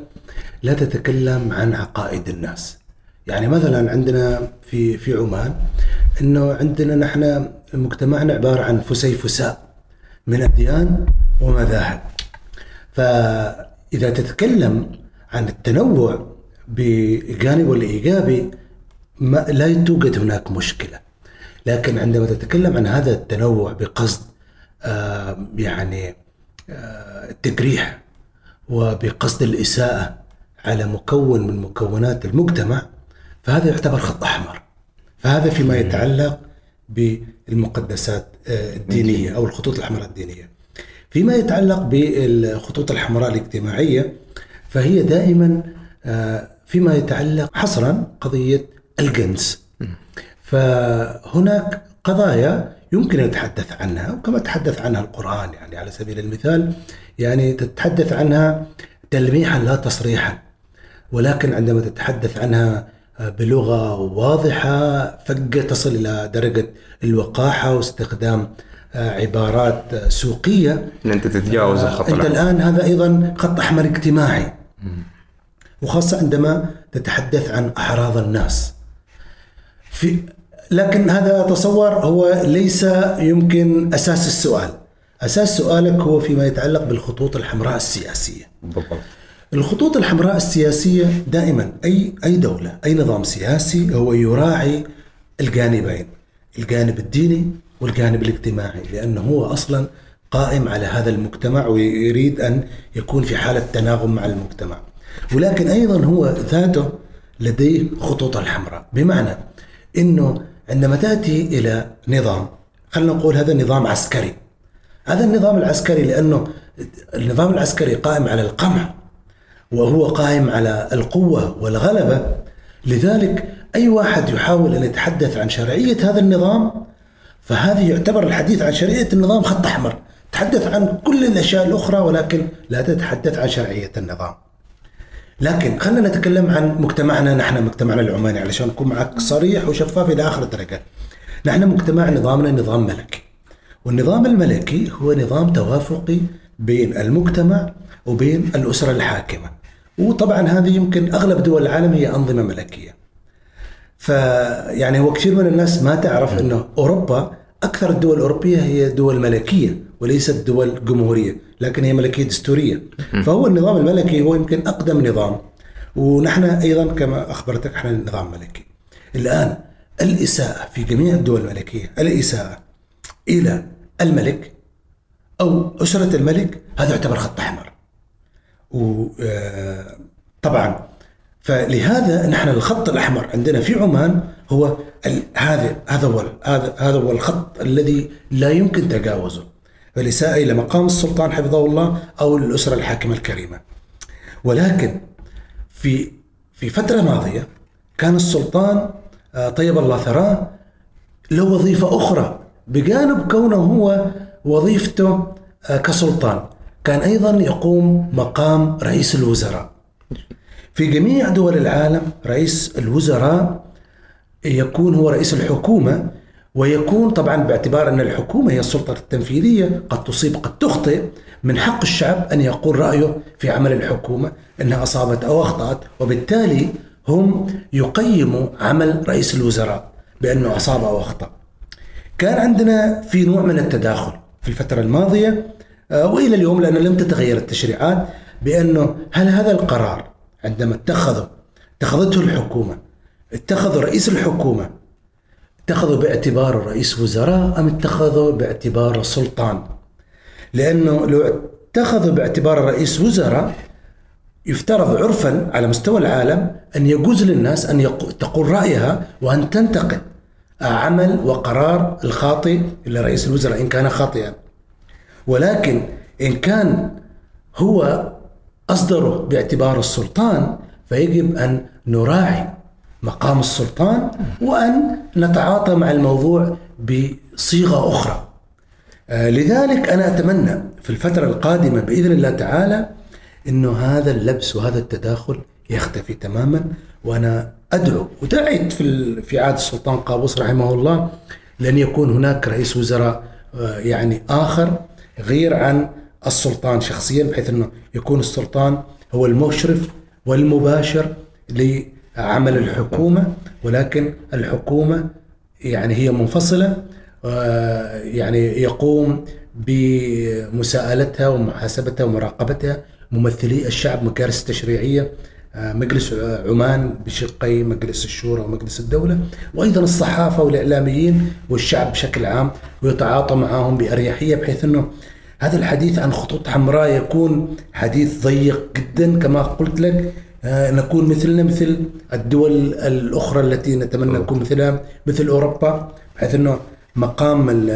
لا تتكلم عن عقائد الناس. يعني مثلا عندنا في في عمان إنه عندنا نحن مجتمعنا عبارة عن فسيفساء من اديان ومذاهب. فإذا تتكلم عن التنوع بالجانب الإيجابي ما لا توجد هناك مشكلة. لكن عندما تتكلم عن هذا التنوع بقصد آه، يعني آه، التجريح وبقصد الإساءة على مكون من مكونات المجتمع فهذا يعتبر خط أحمر. فهذا فيما يتعلق بالمقدسات آه، الدينية أو الخطوط الحمراء الدينية. فيما يتعلق بالخطوط الحمراء الاجتماعية فهي دائما آه، فيما يتعلق حصرا قضية الجنس. فهناك قضايا يمكن أن نتحدث عنها وكما تحدث عنها القرآن يعني على سبيل المثال يعني تتحدث عنها تلميحا لا تصريحا. ولكن عندما تتحدث عنها بلغة واضحة فقة تصل إلى درجة الوقاحة واستخدام عبارات سوقية. إن أنت تتجاوز الخط أنت. الآن هذا أيضا خط أحمر اجتماعي. وخاصة عندما تتحدث عن اعراض الناس. في لكن هذا اتصور هو ليس يمكن أساس السؤال. أساس سؤالك هو فيما يتعلق بالخطوط الحمراء السياسية. بالضبط. الخطوط الحمراء السياسية دائما أي أي دولة أي نظام سياسي هو يراعي الجانبين الجانب الديني والجانب الاجتماعي لأنه هو أصلا قائم على هذا المجتمع ويريد أن يكون في حالة تناغم مع المجتمع. ولكن أيضا هو ذاته لديه خطوط الحمراء. بمعنى أنه عندما تأتي إلى نظام خلينا نقول هذا نظام عسكري. هذا النظام العسكري لأنه النظام العسكري قائم على القمع. وهو قائم على القوة والغلبة. لذلك أي واحد يحاول أن يتحدث عن شرعية هذا النظام فهذه يعتبر الحديث عن شرعية النظام خط أحمر. تحدث عن كل الأشياء الأخرى ولكن لا تتحدث عن شرعية النظام. لكن خلينا نتكلم عن مجتمعنا. نحن مجتمعنا العماني علشان نكون معك صريح وشفاف إلى آخر الدرجة نحن مجتمع نظامنا نظام ملكي. والنظام الملكي هو نظام توافقي بين المجتمع وبين الأسرة الحاكمة. وطبعا هذه يمكن أغلب دول العالم هي أنظمة ملكية. فيعني هو كثير من الناس ما تعرف أنه أوروبا أكثر الدول الأوروبية هي دول ملكية وليست دول جمهورية لكن هي ملكية دستورية. فهو النظام الملكي هو يمكن أقدم نظام ونحن أيضا كما أخبرتك إحنا نظام ملكي. الآن الإساءة في جميع الدول الملكية الإساءة إلى الملك أو أسرة الملك هذا يعتبر خط أحمر. وطبعا فلهذا نحن الخط الأحمر عندنا في عمان هو هذا هذا هو هذا هذا هو الخط الذي لا يمكن تجاوزه. فالاساءه إلى مقام السلطان حفظه الله أو الأسرة الحاكمة الكريمة. ولكن في في فترة ماضية كان السلطان آه، طيب الله ثراه له وظيفة أخرى بجانب كونه هو وظيفته آه، كسلطان. كان أيضا يقوم مقام رئيس الوزراء. في جميع دول العالم رئيس الوزراء يكون هو رئيس الحكومة ويكون طبعا باعتبار أن الحكومة هي السلطة التنفيذية قد تصيب قد تخطئ. من حق الشعب أن يقول رأيه في عمل الحكومة أنها أصابت أو أخطأت وبالتالي هم يقيموا عمل رئيس الوزراء بأنه أصاب أو أخطأ. كان عندنا في نوع من التداخل في الفترة الماضية آه، وإلى اليوم لأن لم تتغير التشريعات بأنه هل هذا القرار عندما اتخذوا اتخذته الحكومة اتخذوا رئيس الحكومة اتخذوا باعتباره رئيس وزراء أم اتخذوا باعتباره سلطان؟ لأنه لو اتخذوا باعتباره رئيس وزراء يفترض عرفا على مستوى العالم أن يجوز للناس أن تقول رأيها وأن تنتقد عمل وقرار الخاطئ لرئيس الوزراء إن كان خاطئا. ولكن إن كان هو أصدره باعتبار السلطان فيجب أن نراعي مقام السلطان وأن نتعاطى مع الموضوع بصيغة أخرى. آه، لذلك أنا أتمنى في الفترة القادمة بإذن الله تعالى إنه هذا اللبس وهذا التداخل يختفي تماما وأنا أدعو ودعيت في في عهد السلطان قابوس رحمه الله لأن يكون هناك رئيس وزراء آه، يعني آخر غير عن السلطان شخصيا بحيث إنه يكون السلطان هو المشرف والمباشر لعمل الحكومة. ولكن الحكومة يعني هي منفصلة آه، يعني يقوم بمساءلتها ومحاسبتها ومراقبتها ممثلي الشعب مكارس تشريعية. مجلس عمان بشقي مجلس الشورى ومجلس الدولة وأيضا الصحافة والإعلاميين والشعب بشكل عام ويتعاطى معهم بأريحية بحيث إنه هذا الحديث عن خطوط حمراء يكون حديث ضيق جدا. كما قلت لك آه، نكون مثلنا مثل الدول الأخرى التي نتمنى نكون مثلها مثل أوروبا بحيث إنه مقام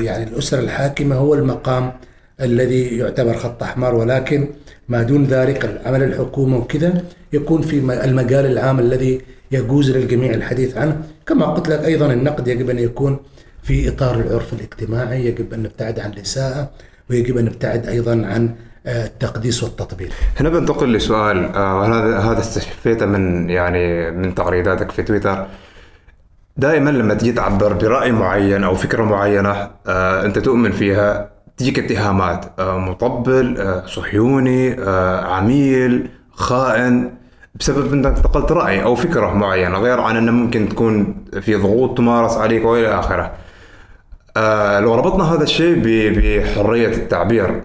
يعني الأسرة الحاكمة هو المقام الذي يعتبر خط أحمر. ولكن ما دون ذلك عمل الحكومة وكذا يكون في المجال العام الذي يجوز للجميع الحديث عنه. كما قلت لك أيضا النقد يجب أن يكون في إطار العرف الاجتماعي يجب أن نبتعد عن الإساءة ويجب أن نبتعد أيضا عن آه، التقديس والتطبيل. هنا بنتقل لسؤال آه، هذا هذا استشفيته من يعني من تغريداتك في تويتر؟ دائما لما تجي تعبر برأي معين أو فكرة معينة آه، أنت تؤمن فيها تجيك اتهامات آه، مطبل آه، صهيوني آه، عميل خائن بسبب إنك انتقلت رأي أو فكرة معينة غير عن أنه ممكن تكون في ضغوط تمارس عليك وإلى آخره. آه، لو ربطنا هذا الشيء ب- بحرية التعبير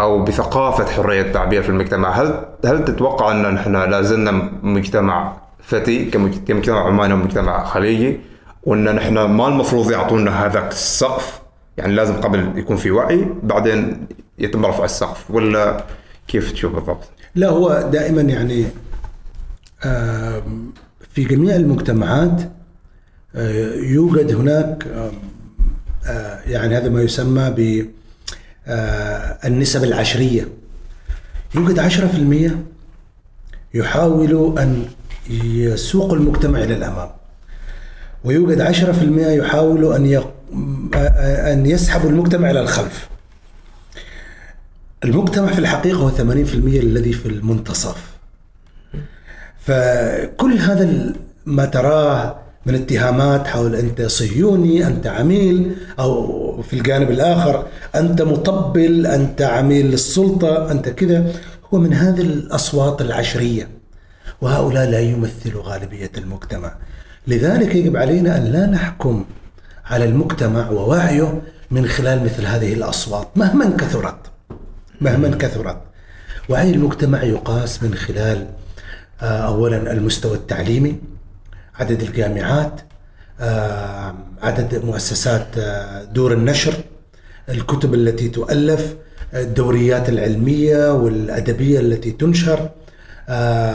أو بثقافة حرية التعبير في المجتمع هل هل تتوقع أن نحن لا زلنا مجتمع فتي كمج- كمجتمع عماني ومجتمع خليجي وأن نحن ما المفروض يعطونا هذاك السقف يعني لازم قبل يكون في وعي بعدين يتم رفع السقف ولا كيف تشوف بالضبط؟ لا هو دائما يعني في جميع المجتمعات آه، يوجد هناك آه، يعني هذا ما يسمى ب آه، النسب العشرية يوجد عشرة في المية يحاول أن يسوق المجتمع إلى الأمام ويوجد عشرة في المئة يحاول أن أن يسحب المجتمع إلى الخلف. المجتمع في الحقيقة هو 80% الذي في المنتصف. فكل هذا ما تراه من اتهامات حول أنت صهيوني أنت عميل أو في الجانب الآخر أنت مطبل أنت عميل للسلطة أنت كذا هو من هذه الأصوات العشرية. وهؤلاء لا يمثلوا غالبية المجتمع. لذلك يجب علينا أن لا نحكم على المجتمع ووعيه من خلال مثل هذه الأصوات مهما كثرت مهما كثرت. وعي المجتمع يقاس من خلال آه، اولا المستوى التعليمي عدد الجامعات آه، عدد مؤسسات آه، دور النشر الكتب التي تؤلف الدوريات العلمية والأدبية التي تنشر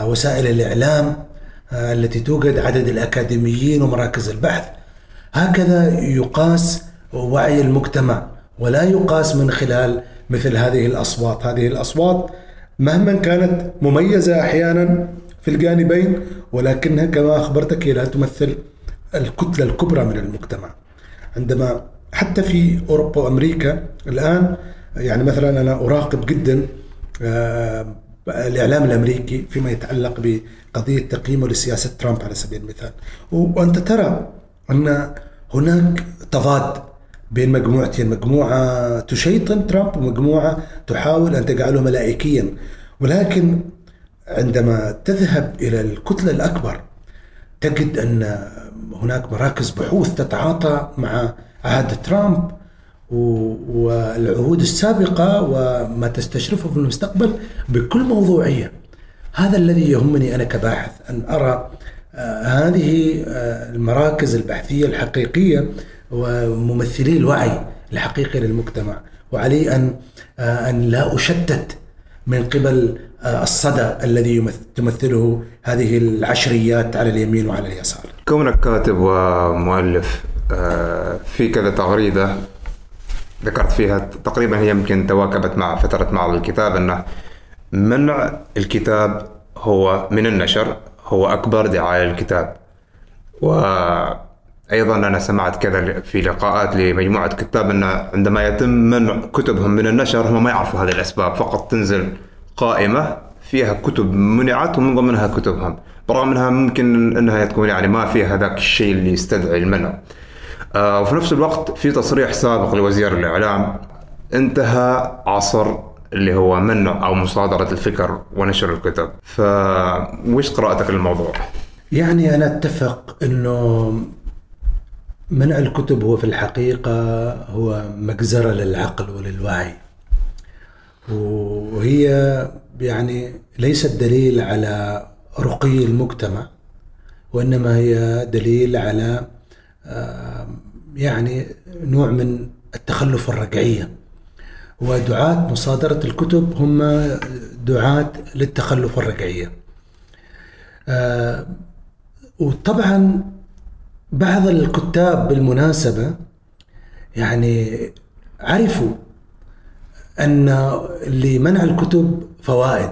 وسائل الإعلام آه، التي توجد عدد الأكاديميين ومراكز البحث. هكذا يقاس وعي المجتمع ولا يقاس من خلال مثل هذه الأصوات، هذه الأصوات مهما كانت مميزة أحيانا في الجانبين ولكنها كما أخبرتك هي لا تمثل الكتلة الكبرى من المجتمع. عندما حتى في أوروبا وأمريكا الآن يعني مثلا أنا أراقب جدا آه، الإعلام الأمريكي فيما يتعلق بقضية تقييمه لسياسة ترامب على سبيل المثال وأنت ترى أن هناك تضاد بين مجموعتين مجموعة تشيطن ترامب ومجموعة تحاول أن تجعله ملائكيا ولكن عندما تذهب إلى الكتلة الأكبر تجد أن هناك مراكز بحوث تتعاطى مع عهد ترامب والعهود السابقة وما تستشرفه في المستقبل بكل موضوعية. هذا الذي يهمني أنا كباحث أرى آه، هذه آه، المراكز البحثية الحقيقية وممثلي الوعي الحقيقي للمجتمع وعلي أن آه، أن لا أشتت من قبل آه، الصدى الذي تمثله هذه العشريات على اليمين وعلى اليسار. كونك كاتب ومؤلف آه، في كذا تغريدة ذكرت فيها تقريبا هي يمكن تواكبت مع فترة معرض الكتاب أنه منع الكتاب هو من النشر هو أكبر دعاية للكتاب. وأيضا أنا سمعت كذا في لقاءات لمجموعة كتاب أن عندما يتم منع كتبهم من النشر هم ما يعرفوا هذه الأسباب فقط تنزل قائمة فيها كتب منعت ومن ضمنها كتبهم برغم أنها ممكن أنها تكون يعني ما فيها ذاك الشيء اللي يستدعي المنع. آه، وفي نفس الوقت في تصريح سابق لوزير الإعلام انتهى عصر اللي هو منع أو مصادرة الفكر ونشر الكتب. فوش قراءتك للموضوع؟ يعني أنا أتفق أنه منع الكتب هو في الحقيقة هو مجزرة للعقل وللوعي. وهي يعني ليست دليل على رقي المجتمع وإنما هي دليل على آه، يعني نوع من التخلف الرجعية. ودعاة مصادرة الكتب هم دعاة للتخلف الرجعية. آه، وطبعا بعض الكتاب بالمناسبة يعني عرفوا أن لمنع الكتب فوائد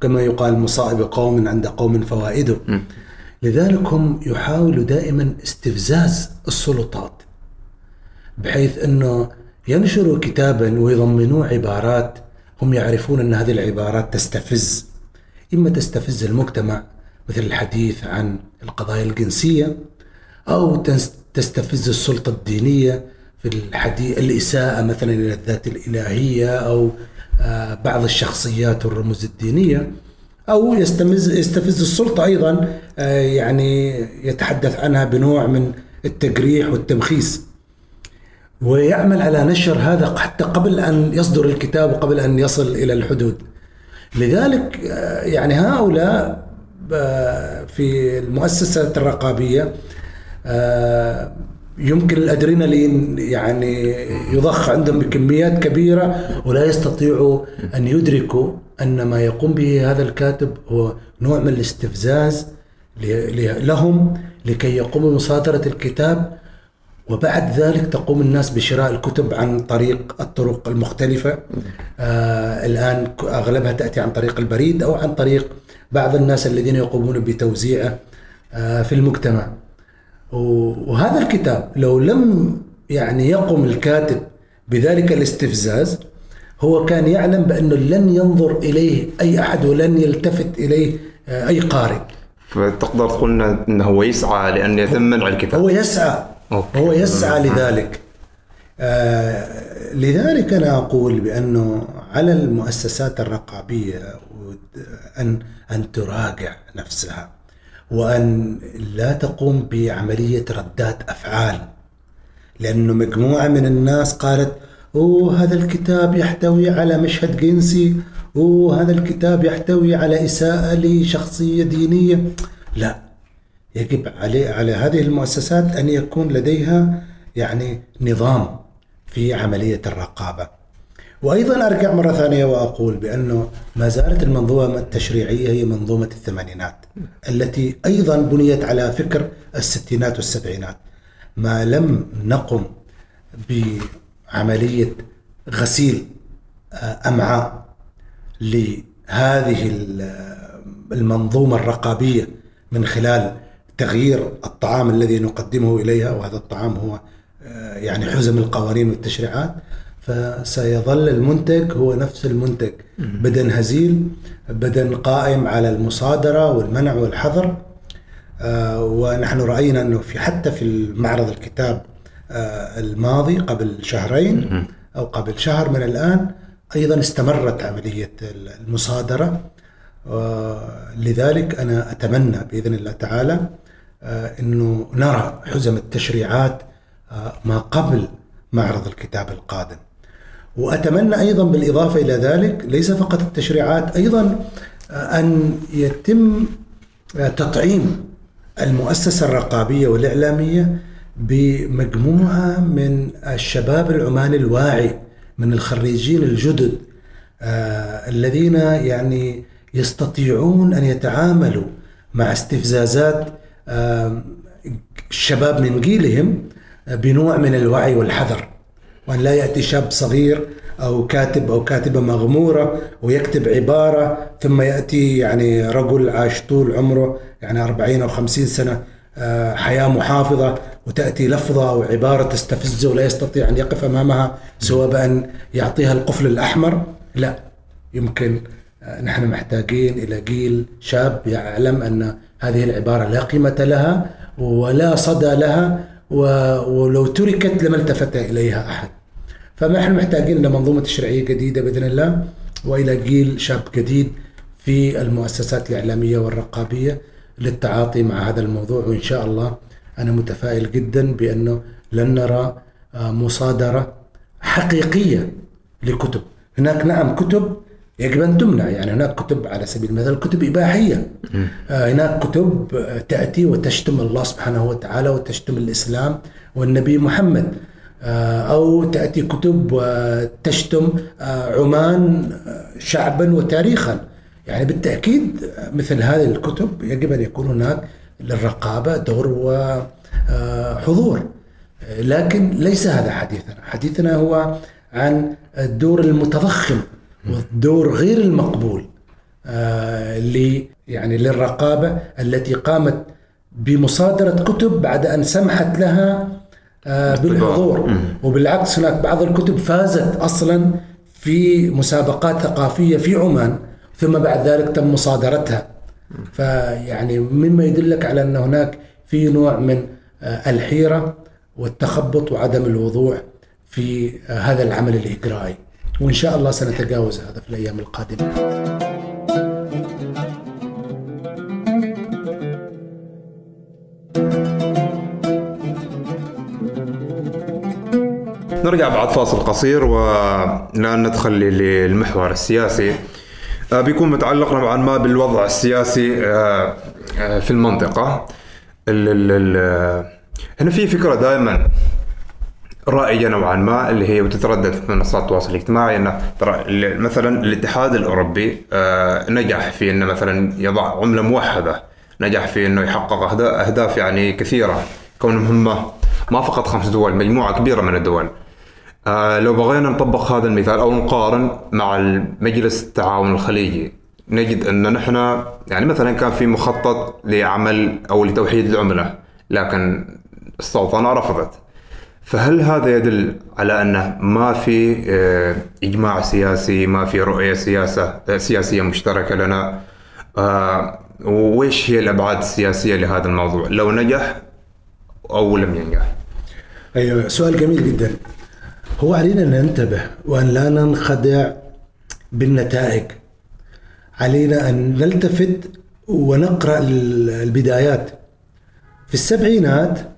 كما يقال مصائب قوم عند قوم فوائده. لذلك هم يحاولوا دائما استفزاز السلطات بحيث أنه ينشروا كتابا ويضمنوه عبارات. هم يعرفون أن هذه العبارات تستفز إما تستفز المجتمع مثل الحديث عن القضايا الجنسية أو تستفز السلطة الدينية في الحديث الإساءة مثلا إلى الذات الإلهية أو آه، بعض الشخصيات والرموز الدينية. أو يستمز يستفز السلطة أيضا آه، يعني يتحدث عنها بنوع من التجريح والتمخيس ويعمل على نشر هذا حتى قبل أن يصدر الكتاب وقبل أن يصل إلى الحدود. لذلك آه، يعني هؤلاء في المؤسسات الرقابية يمكن الأدرينالين يعني يضخ عندهم بكميات كبيرة ولا يستطيعوا أن يدركوا أن ما يقوم به هذا الكاتب هو نوع من الاستفزاز لهم لكي يقوموا بمصادرة الكتاب وبعد ذلك تقوم الناس بشراء الكتب عن طريق الطرق المختلفة. آه الآن أغلبها تأتي عن طريق البريد أو عن طريق بعض الناس الذين يقومون بتوزيعه آه في المجتمع. وهذا الكتاب لو لم يعني يقم الكاتب بذلك الاستفزاز هو كان يعلم بأنه لن ينظر إليه أي أحد ولن يلتفت إليه آه، أي قارئ. فتقدر تقول أنه هو يسعى لأن يتم منع الكتاب. هو يسعى أوكي. هو يسعى لذلك. آه لذلك أنا أقول بأنه على المؤسسات الرقابية أن أن تراجع نفسها وأن لا تقوم بعملية ردات أفعال. لأنه مجموعة من الناس قالت أوه هذا الكتاب يحتوي على مشهد جنسي. أوه هذا الكتاب يحتوي على إساءة لشخصية دينية. لا. يجب عليه على هذه المؤسسات أن يكون لديها يعني نظام في عملية الرقابة. وأيضا أرجع مرة ثانية وأقول بانه ما زالت المنظومة التشريعية هي منظومة الثمانينات التي أيضا بنيت على فكر الستينات والسبعينات. ما لم نقم بعملية غسيل آه، أمعاء لهذه المنظومة الرقابية من خلال تغيير الطعام الذي نقدمه إليها وهذا الطعام هو آه، يعني حزم القوانين والتشريعات. فسيظل المنتج هو نفس المنتج. بدن هزيل بدن قائم على المصادرة والمنع والحظر. آه، ونحن رأينا أنه في حتى في معرض الكتاب آه، الماضي قبل شهرين أو قبل شهر من الآن أيضا استمرت عملية المصادرة. لذلك أنا أتمنى بإذن الله تعالى آه، أنه نرى حزم التشريعات ما قبل معرض الكتاب القادم. وأتمنى أيضا بالإضافة إلى ذلك ليس فقط التشريعات أيضا آه، أن يتم آه، تطعيم المؤسسة الرقابية والإعلامية بمجموعة من الشباب العماني الواعي من الخريجين الجدد آه الذين يعني يستطيعون أن يتعاملوا مع استفزازات آه الشباب من جيلهم بنوع من الوعي والحذر وأن لا يأتي شاب صغير أو كاتب أو كاتبة مغمورة ويكتب عبارة ثم يأتي يعني رجل عاش طول عمره يعني 40 أو 50 سنة آه، حياة محافظة وتأتي لفظة أو عبارة تستفزه ولا يستطيع أن يقف أمامها سوى بأن يعطيها القفل الأحمر لا يمكن نحن محتاجين إلى جيل شاب يعلم أن هذه العبارة لا قيمة لها ولا صدى لها ولو تركت لما التفت إليها أحد. فنحن محتاجين إلى منظومة تشريعيه جديدة بإذن الله وإلى جيل شاب جديد في المؤسسات الإعلامية والرقابية للتعاطي مع هذا الموضوع وإن شاء الله أنا متفائل جدا بأنه لن نرى آه، مصادرة حقيقية لكتب. هناك نعم كتب يجب ان تمنع يعني هناك كتب على سبيل المثال كتب إباحية. آه هناك كتب تأتي وتشتم الله سبحانه وتعالى وتشتم الإسلام والنبي محمد. آه أو تأتي كتب وتشتم آه عمان شعبا وتاريخا. يعني بالتأكيد مثل هذه الكتب يجب أن يكون هناك للرقابة دور وحضور لكن ليس هذا حديثنا. حديثنا هو عن الدور المتضخم. والدور غير المقبول آه، ل يعني للرقابة التي قامت بمصادرة كتب بعد أن سمحت لها آه، بالحضور. وبالعكس هناك بعض الكتب فازت أصلا في مسابقات ثقافية في عمان ثم بعد ذلك تم مصادرتها. فيعني مما يدلك على أن هناك في نوع من آه، الحيرة والتخبط وعدم الوضوح في آه، هذا العمل الإجرائي. وإن شاء الله سنتجاوز هذا في الأيام القادمة. نرجع بعد فاصل قصير والآن ندخل للمحور السياسي آه، بيكون متعلق نوعا ما بالوضع السياسي آه، آه، في المنطقة ال ال ال هنا في فكرة دائما رائجة نوعا ما اللي هي وتتردد في منصات التواصل الاجتماعي. إنه ترى مثلا الاتحاد الأوروبي نجح في إنه مثلا يضع عملة موحدة. نجح في إنه يحقق أهداف يعني كثيرة. كونهم هم ما فقط خمس دول مجموعة كبيرة من الدول. آه لو بغينا نطبق هذا المثال أو نقارن مع مجلس التعاون الخليجي نجد إن نحن يعني مثلا كان في مخطط لعمل أو لتوحيد العملة لكن السلطنة رفضت. فهل هذا يدل على أنه ما في آه، إجماع سياسي ما في رؤية سياسة آه، سياسية مشتركة لنا؟ آه، وإيش هي الأبعاد السياسية لهذا الموضوع؟ لو نجح أو لم ينجح؟ أيوه سؤال جميل جدا. هو علينا أن ننتبه وأن لا ننخدع بالنتائج. علينا أن نلتفت ونقرأ البدايات. في السبعينات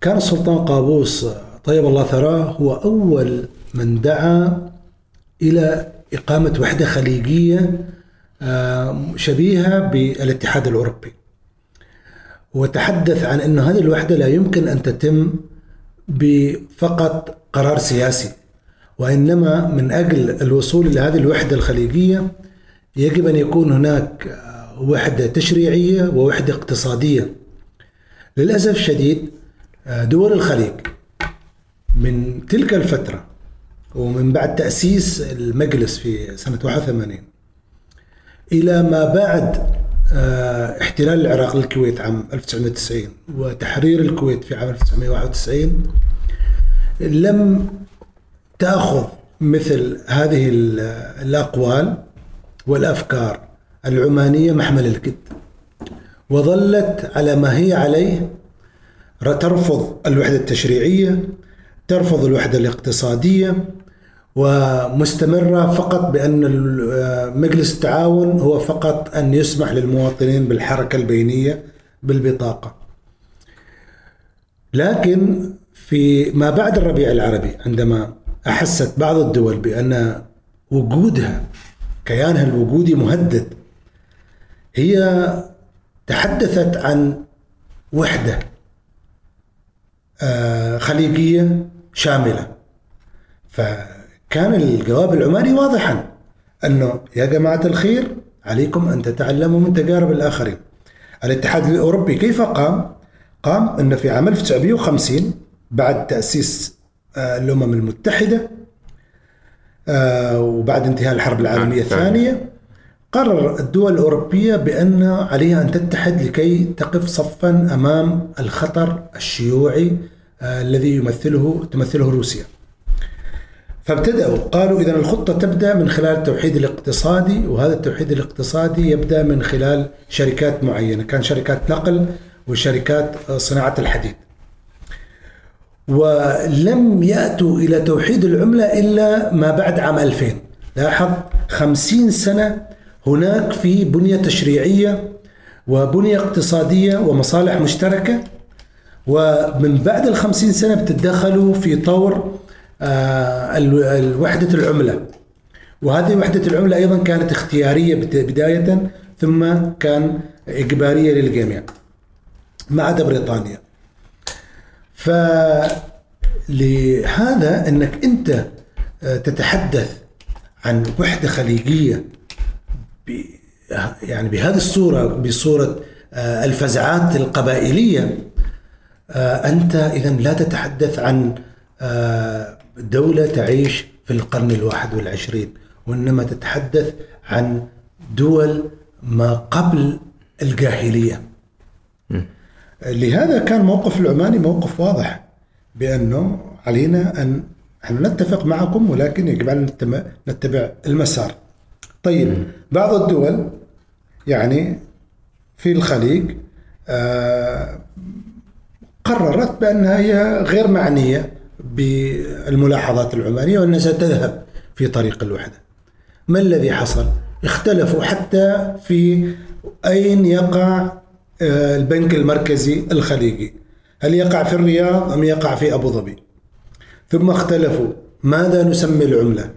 كان السلطان قابوس طيب الله ثراه هو أول من دعا إلى إقامة وحدة خليجية آه، شبيهة بالاتحاد الأوروبي. وتحدث عن أن هذه الوحدة لا يمكن أن تتم بفقط قرار سياسي وإنما من أجل الوصول إلى هذه الوحدة الخليجية يجب أن يكون هناك وحدة تشريعية ووحدة اقتصادية. للأسف الشديد دول الخليج. من تلك الفترة ومن بعد تأسيس المجلس في سنة 81 إلى ما بعد آه، احتلال العراق للكويت عام 1990 وتحرير الكويت في عام 1991 لم تأخذ مثل هذه الأقوال والأفكار العمانية محمل الكد. وظلت على ما هي عليه ترفض الوحدة التشريعية ترفض الوحدة الاقتصادية ومستمرة فقط بأن مجلس التعاون هو فقط أن يسمح للمواطنين بالحركة البينية بالبطاقة. لكن في ما بعد الربيع العربي عندما أحست بعض الدول بأن وجودها كيانها الوجودي مهدد هي تحدثت عن وحدة خليجية شاملة فكان الجواب العماني واضحا أنه يا جماعة الخير عليكم أن تتعلموا من تجارب الآخرين الاتحاد الأوروبي كيف قام؟ قام أنه في عام 1950 بعد تأسيس آه، الأمم المتحدة آه، وبعد انتهاء الحرب العالمية نعم. الثانية قرر الدول الأوروبية بأن عليها أن تتحد لكي تقف صفا أمام الخطر الشيوعي آه، الذي يمثله تمثله روسيا. فابتدأوا قالوا إذا الخطة تبدأ من خلال التوحيد الاقتصادي وهذا التوحيد الاقتصادي يبدأ من خلال شركات معينة كان شركات نقل وشركات صناعة الحديد. ولم يأتوا إلى توحيد العملة إلا ما بعد عام 2000 لاحظ 50 سنة هناك في بنية تشريعية وبنية اقتصادية ومصالح مشتركة ومن بعد الخمسين سنة بتتدخلوا في طور آه، وحدة العملة. وهذه وحدة العملة أيضا كانت اختيارية بداية ثم كان إجبارية للجميع ما عدا بريطانيا. فلهذا إنك أنت آه، تتحدث عن وحدة خليجية يعني بهذه الصورة بصورة آه، الفزعات القبائلية آه، أنت اذا لا تتحدث عن دولة تعيش في القرن الواحد والعشرين وإنما تتحدث عن دول ما قبل الجاهلية. لهذا كان موقف العماني موقف واضح بأنه علينا أن نتفق معكم ولكن يجب أن نتبع المسار. طيب بعض الدول يعني في الخليج آه، قررت بأنها هي غير معنية بالملاحظات العمانية وأنها ستذهب في طريق الوحدة. ما الذي حصل؟ اختلفوا حتى في أين يقع آه، البنك المركزي الخليجي. هل يقع في الرياض أم يقع في أبو ظبي؟ ثم اختلفوا ماذا نسمي العملة؟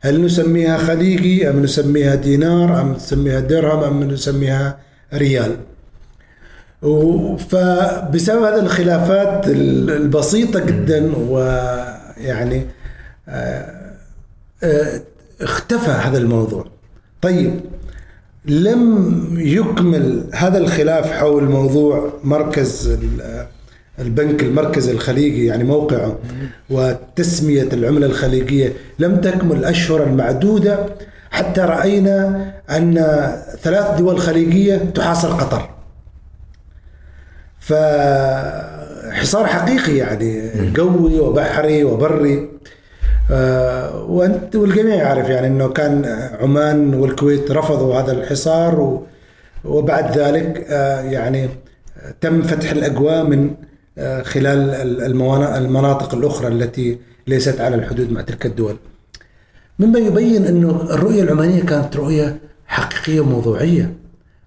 هل نسميها خليجي أم نسميها دينار أم نسميها درهم أم نسميها ريال؟ فبسبب هذه الخلافات ال- البسيطة جدا ويعني آه، آه، اختفى هذا الموضوع. طيب لم يكمل هذا الخلاف حول موضوع مركز البنك المركزي الخليجي يعني موقعه وتسمية العملة الخليجية لم تكمل أشهرا معدودة. حتى رأينا أن ثلاث دول خليجية تحاصر قطر. فحصار حقيقي يعني قوي وبحري وبري. آه، وأنت والجميع يعرف يعني إنه كان عمان والكويت رفضوا هذا الحصار وبعد ذلك آه، يعني تم فتح الاجواء من خلال المناطق الأخرى التي ليست على الحدود مع تلك الدول. مما يبين انه الرؤية العمانية كانت رؤية حقيقية وموضوعية.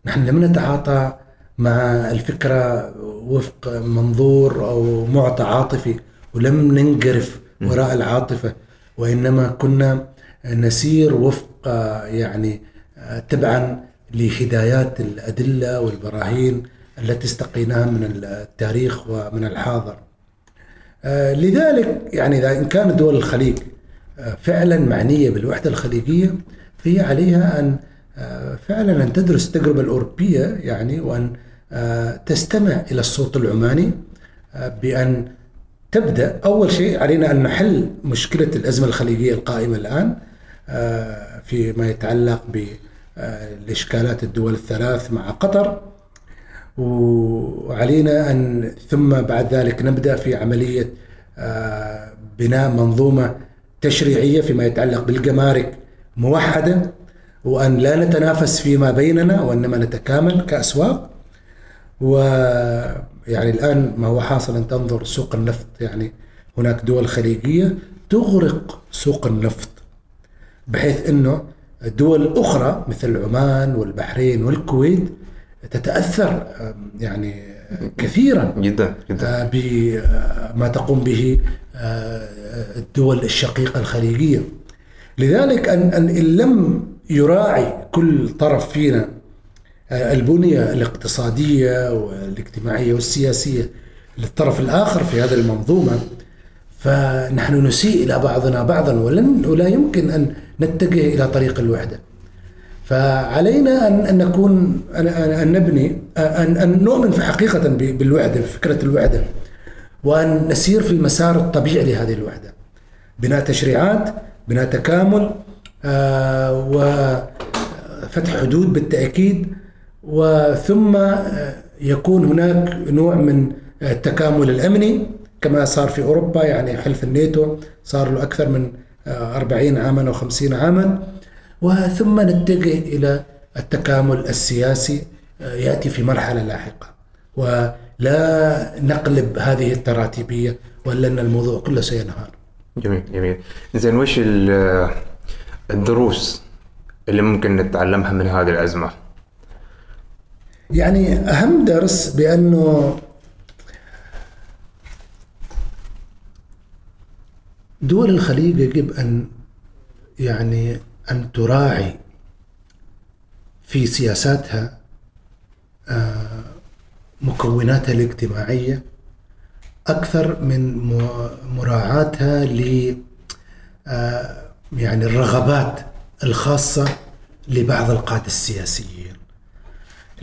نحن لم نتعاطى مع الفكرة وفق منظور أو معطى عاطفي ولم ننجرف وراء العاطفة وإنما كنا نسير وفق يعني تبعا لهدايات الأدلة والبراهين التي استقيناها من التاريخ ومن الحاضر. آه، لذلك يعني إذا إن كانت دول الخليج آه، فعلا معنية بالوحدة الخليجية فهي عليها أن آه، فعلا أن تدرس التجربة الأوروبية يعني آه، تستمع إلى الصوت العماني بأن تبدأ أول شيء علينا أن نحل مشكلة الأزمة الخليجية القائمة الآن آه، فيما يتعلق بالاشكالات الدول الثلاث مع قطر وعلينا أن ثم بعد ذلك نبدأ في عملية آه، بناء منظومة تشريعية فيما يتعلق بالجمارك موحدة وأن لا نتنافس فيما بيننا وإنما نتكامل كأسواق. ويعني الآن ما هو حاصل أن تنظر سوق النفط يعني هناك دول خليجية تغرق سوق النفط بحيث إنه دول أخرى مثل عمان والبحرين والكويت تتأثر يعني كثيرا جدا جدا. آه، بما تقوم به آه، الدول الشقيقة الخليجية. لذلك أن إن لم يراعي كل طرف فينا آه، البنية الاقتصادية والاجتماعية والسياسية للطرف الآخر في هذه المنظومة فنحن نسيء إلى بعضنا بعضا ولن ولا يمكن أن نتجه إلى طريق الوحدة. فعلينا ان أن نكون ان, نبني ان أن نؤمن في حقيقة بالوحده بفكره الوحده وأن نسير في المسار الطبيعي لهذه الوحده بناء تشريعات بناء تكامل آه، وفتح حدود بالتأكيد وثم آه، يكون هناك نوع من التكامل الأمني كما صار في أوروبا يعني حلف الناتو صار له أكثر من آه، 40 عاما أو 50 عاما. وثم نتجه إلى التكامل السياسي آه، يأتي في مرحلة لاحقة. ولا نقلب هذه التراتيبية ولا أن الموضوع كله سينهار. جميل جميل. زين وش ال- الدروس اللي ممكن نتعلمها من هذه الأزمة؟ يعني أهم درس بأنه دول الخليج يجب أن يعني أن تراعي في سياساتها آه، مكوناتها الاجتماعية أكثر من مراعاتها ل آه، يعني الرغبات الخاصة لبعض القادة السياسيين.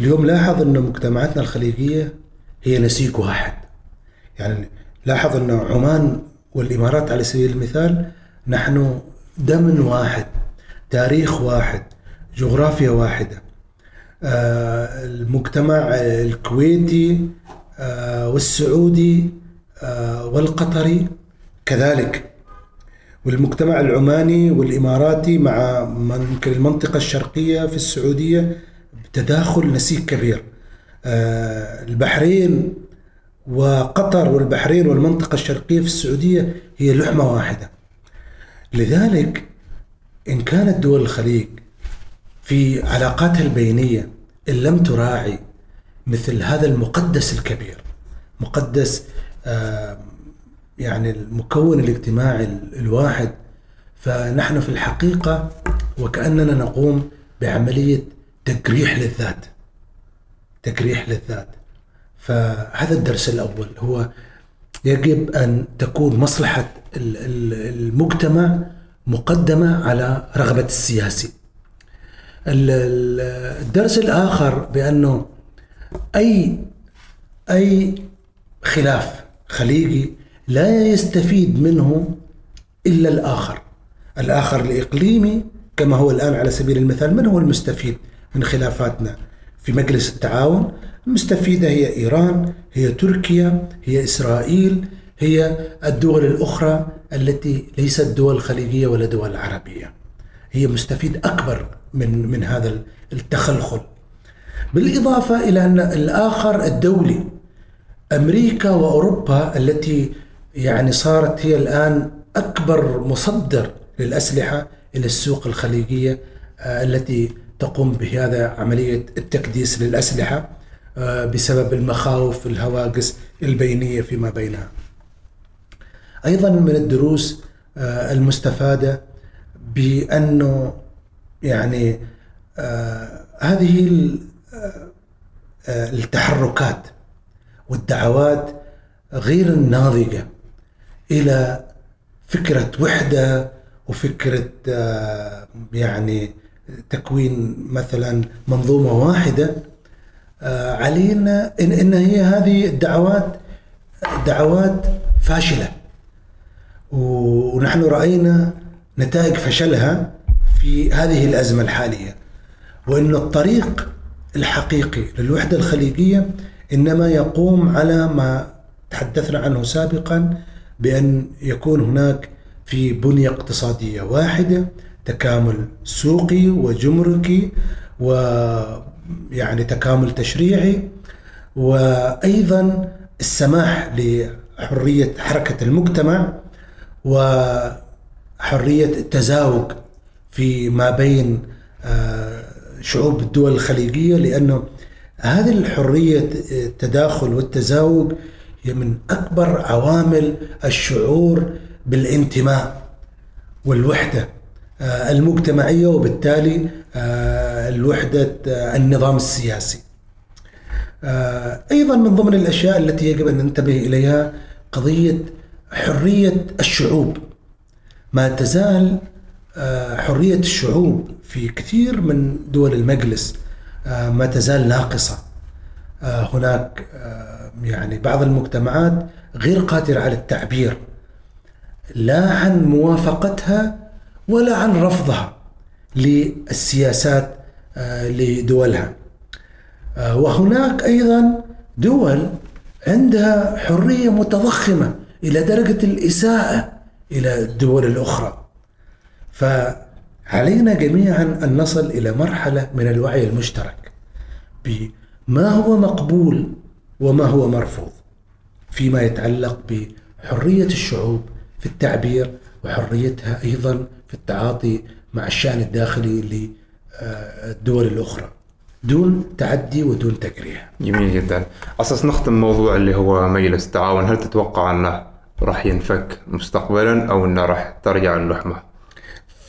اليوم لاحظ أن مجتمعاتنا الخليجية هي نسيج واحد يعني لاحظ أن عمان والإمارات على سبيل المثال نحن دم واحد تاريخ واحد جغرافيا واحدة. آه، المجتمع الكويتي آه، والسعودي آه، والقطري كذلك. والمجتمع العماني والإماراتي مع ممكن المنطقة الشرقية في السعودية بتداخل نسيج كبير. البحرين وقطر والبحرين والمنطقة الشرقية في السعودية هي لحمة واحدة. لذلك إن كانت دول الخليج في علاقاتها البينية إن لم تراعي مثل هذا المقدس الكبير مقدس يعني المكون الاجتماعي ال- الواحد فنحن في الحقيقة وكأننا نقوم بعملية تجريح للذات تجريح للذات. فهذا الدرس الأول هو يجب أن تكون مصلحة ال- ال- المجتمع مقدمة على رغبة السياسي. ال- ال- الدرس الآخر بأنه أي أي خلاف خليجي لا يستفيد منه إلا الآخر. الآخر الإقليمي كما هو الآن على سبيل المثال من هو المستفيد من خلافاتنا؟ في مجلس التعاون المستفيدة هي إيران هي تركيا هي إسرائيل هي الدول الأخرى التي ليست دول خليجية ولا دول عربية. هي مستفيد أكبر من من هذا التخلخل. بالإضافة إلى أن الآخر الدولي أمريكا وأوروبا التي يعني صارت هي الآن أكبر مصدر للأسلحة إلى السوق الخليجية آه، التي تقوم بهذا عملية التكديس للأسلحة آه، بسبب المخاوف الهواجس البينية فيما بينها. أيضا من الدروس آه، المستفادة بأنه يعني آه، هذه آه، التحركات والدعوات غير الناضجة إلى فكرة وحدة وفكرة آه، يعني تكوين مثلا منظومة واحدة. آه، علينا إن, إن هي هذه الدعوات دعوات فاشلة. ونحن رأينا نتائج فشلها في هذه الأزمة الحالية. وأن الطريق الحقيقي للوحدة الخليجية إنما يقوم على ما تحدثنا عنه سابقا بأن يكون هناك في بنية اقتصادية واحدة تكامل سوقي وجمركي ويعني تكامل تشريعي وأيضا السماح لحرية حركة المجتمع وحرية التزاوج في ما بين آه، شعوب الدول الخليجية لأنه هذه الحرية التداخل والتزاوج هي من أكبر عوامل الشعور بالانتماء والوحدة آه، المجتمعية وبالتالي آه، الوحدة النظام السياسي. أيضا من ضمن الأشياء التي يجب أن ننتبه إليها قضية حرية الشعوب. ما تزال آه، حرية الشعوب في كثير من دول المجلس آه، ما تزال ناقصة. آه، هناك يعني بعض المجتمعات غير قادرة على التعبير لا عن موافقتها ولا عن رفضها للسياسات لدولها. وهناك أيضا دول عندها حرية متضخمة إلى درجة الإساءة إلى الدول الأخرى. فعلينا جميعا أن نصل إلى مرحلة من الوعي المشترك بما هو مقبول وما هو مرفوض فيما يتعلق بحرية الشعوب في التعبير وحريتها أيضا في التعاطي مع الشأن الداخلي للدول الأخرى. دون تعدي ودون تجريح جميل جدا أساس نختم موضوع اللي هو مجلس التعاون هل تتوقع أنه راح ينفك مستقبلا أو أنه راح ترجع اللحمة.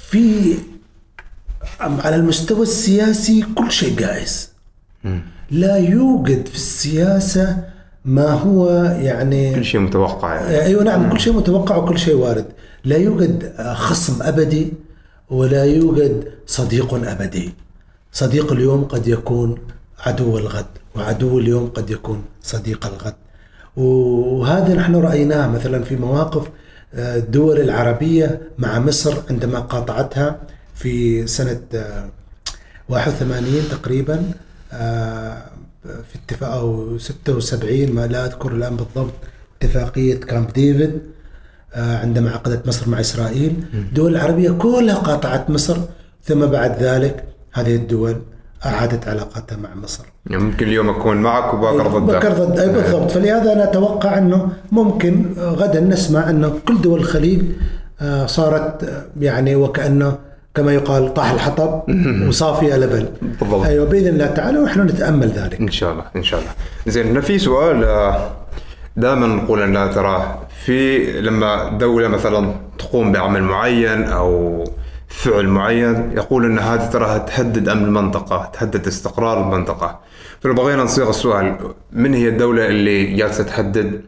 في على المستوى السياسي كل شيء جائز. لا يوجد في السياسة ما هو يعني كل شيء متوقع يعني. أيوه نعم كل شيء متوقع وكل شيء وارد. لا يوجد خصم أبدي ولا يوجد صديق أبدي. صديق اليوم قد يكون عدو الغد وعدو اليوم قد يكون صديق الغد. وهذا نحن رأيناه مثلا في مواقف آه، الدول العربية مع مصر عندما قاطعتها في سنة آه، 81 تقريبا آه، في اتفاق أو 76 ما لا أذكر الآن بالضبط اتفاقية كامب ديفيد آه، عندما عقدت مصر مع إسرائيل. الدول العربية كلها قاطعت مصر ثم بعد ذلك هذه الدول أعادت علاقاتها مع مصر. يعني ممكن اليوم أكون معك وبكر ضدك بكر ضد بالضبط. فلهذا أنا أتوقع أنه ممكن غدا نسمع أنه كل دول الخليج آه، صارت آه، يعني وكأنه كما يقال طاح الحطب وصافيه لبن بالضبط. أيوه بإذن الله تعالى ونحن نتأمل ذلك. إن شاء الله إن شاء الله. زين هنا في سؤال دائما نقول أن ترى في لما دولة مثلا تقوم بعمل معين أو فعل معين يقول إن هذه تراها تهدد أمن المنطقة تهدد استقرار المنطقة. فلو بغينا نصيغ السؤال من هي الدولة اللي جالسة تهدد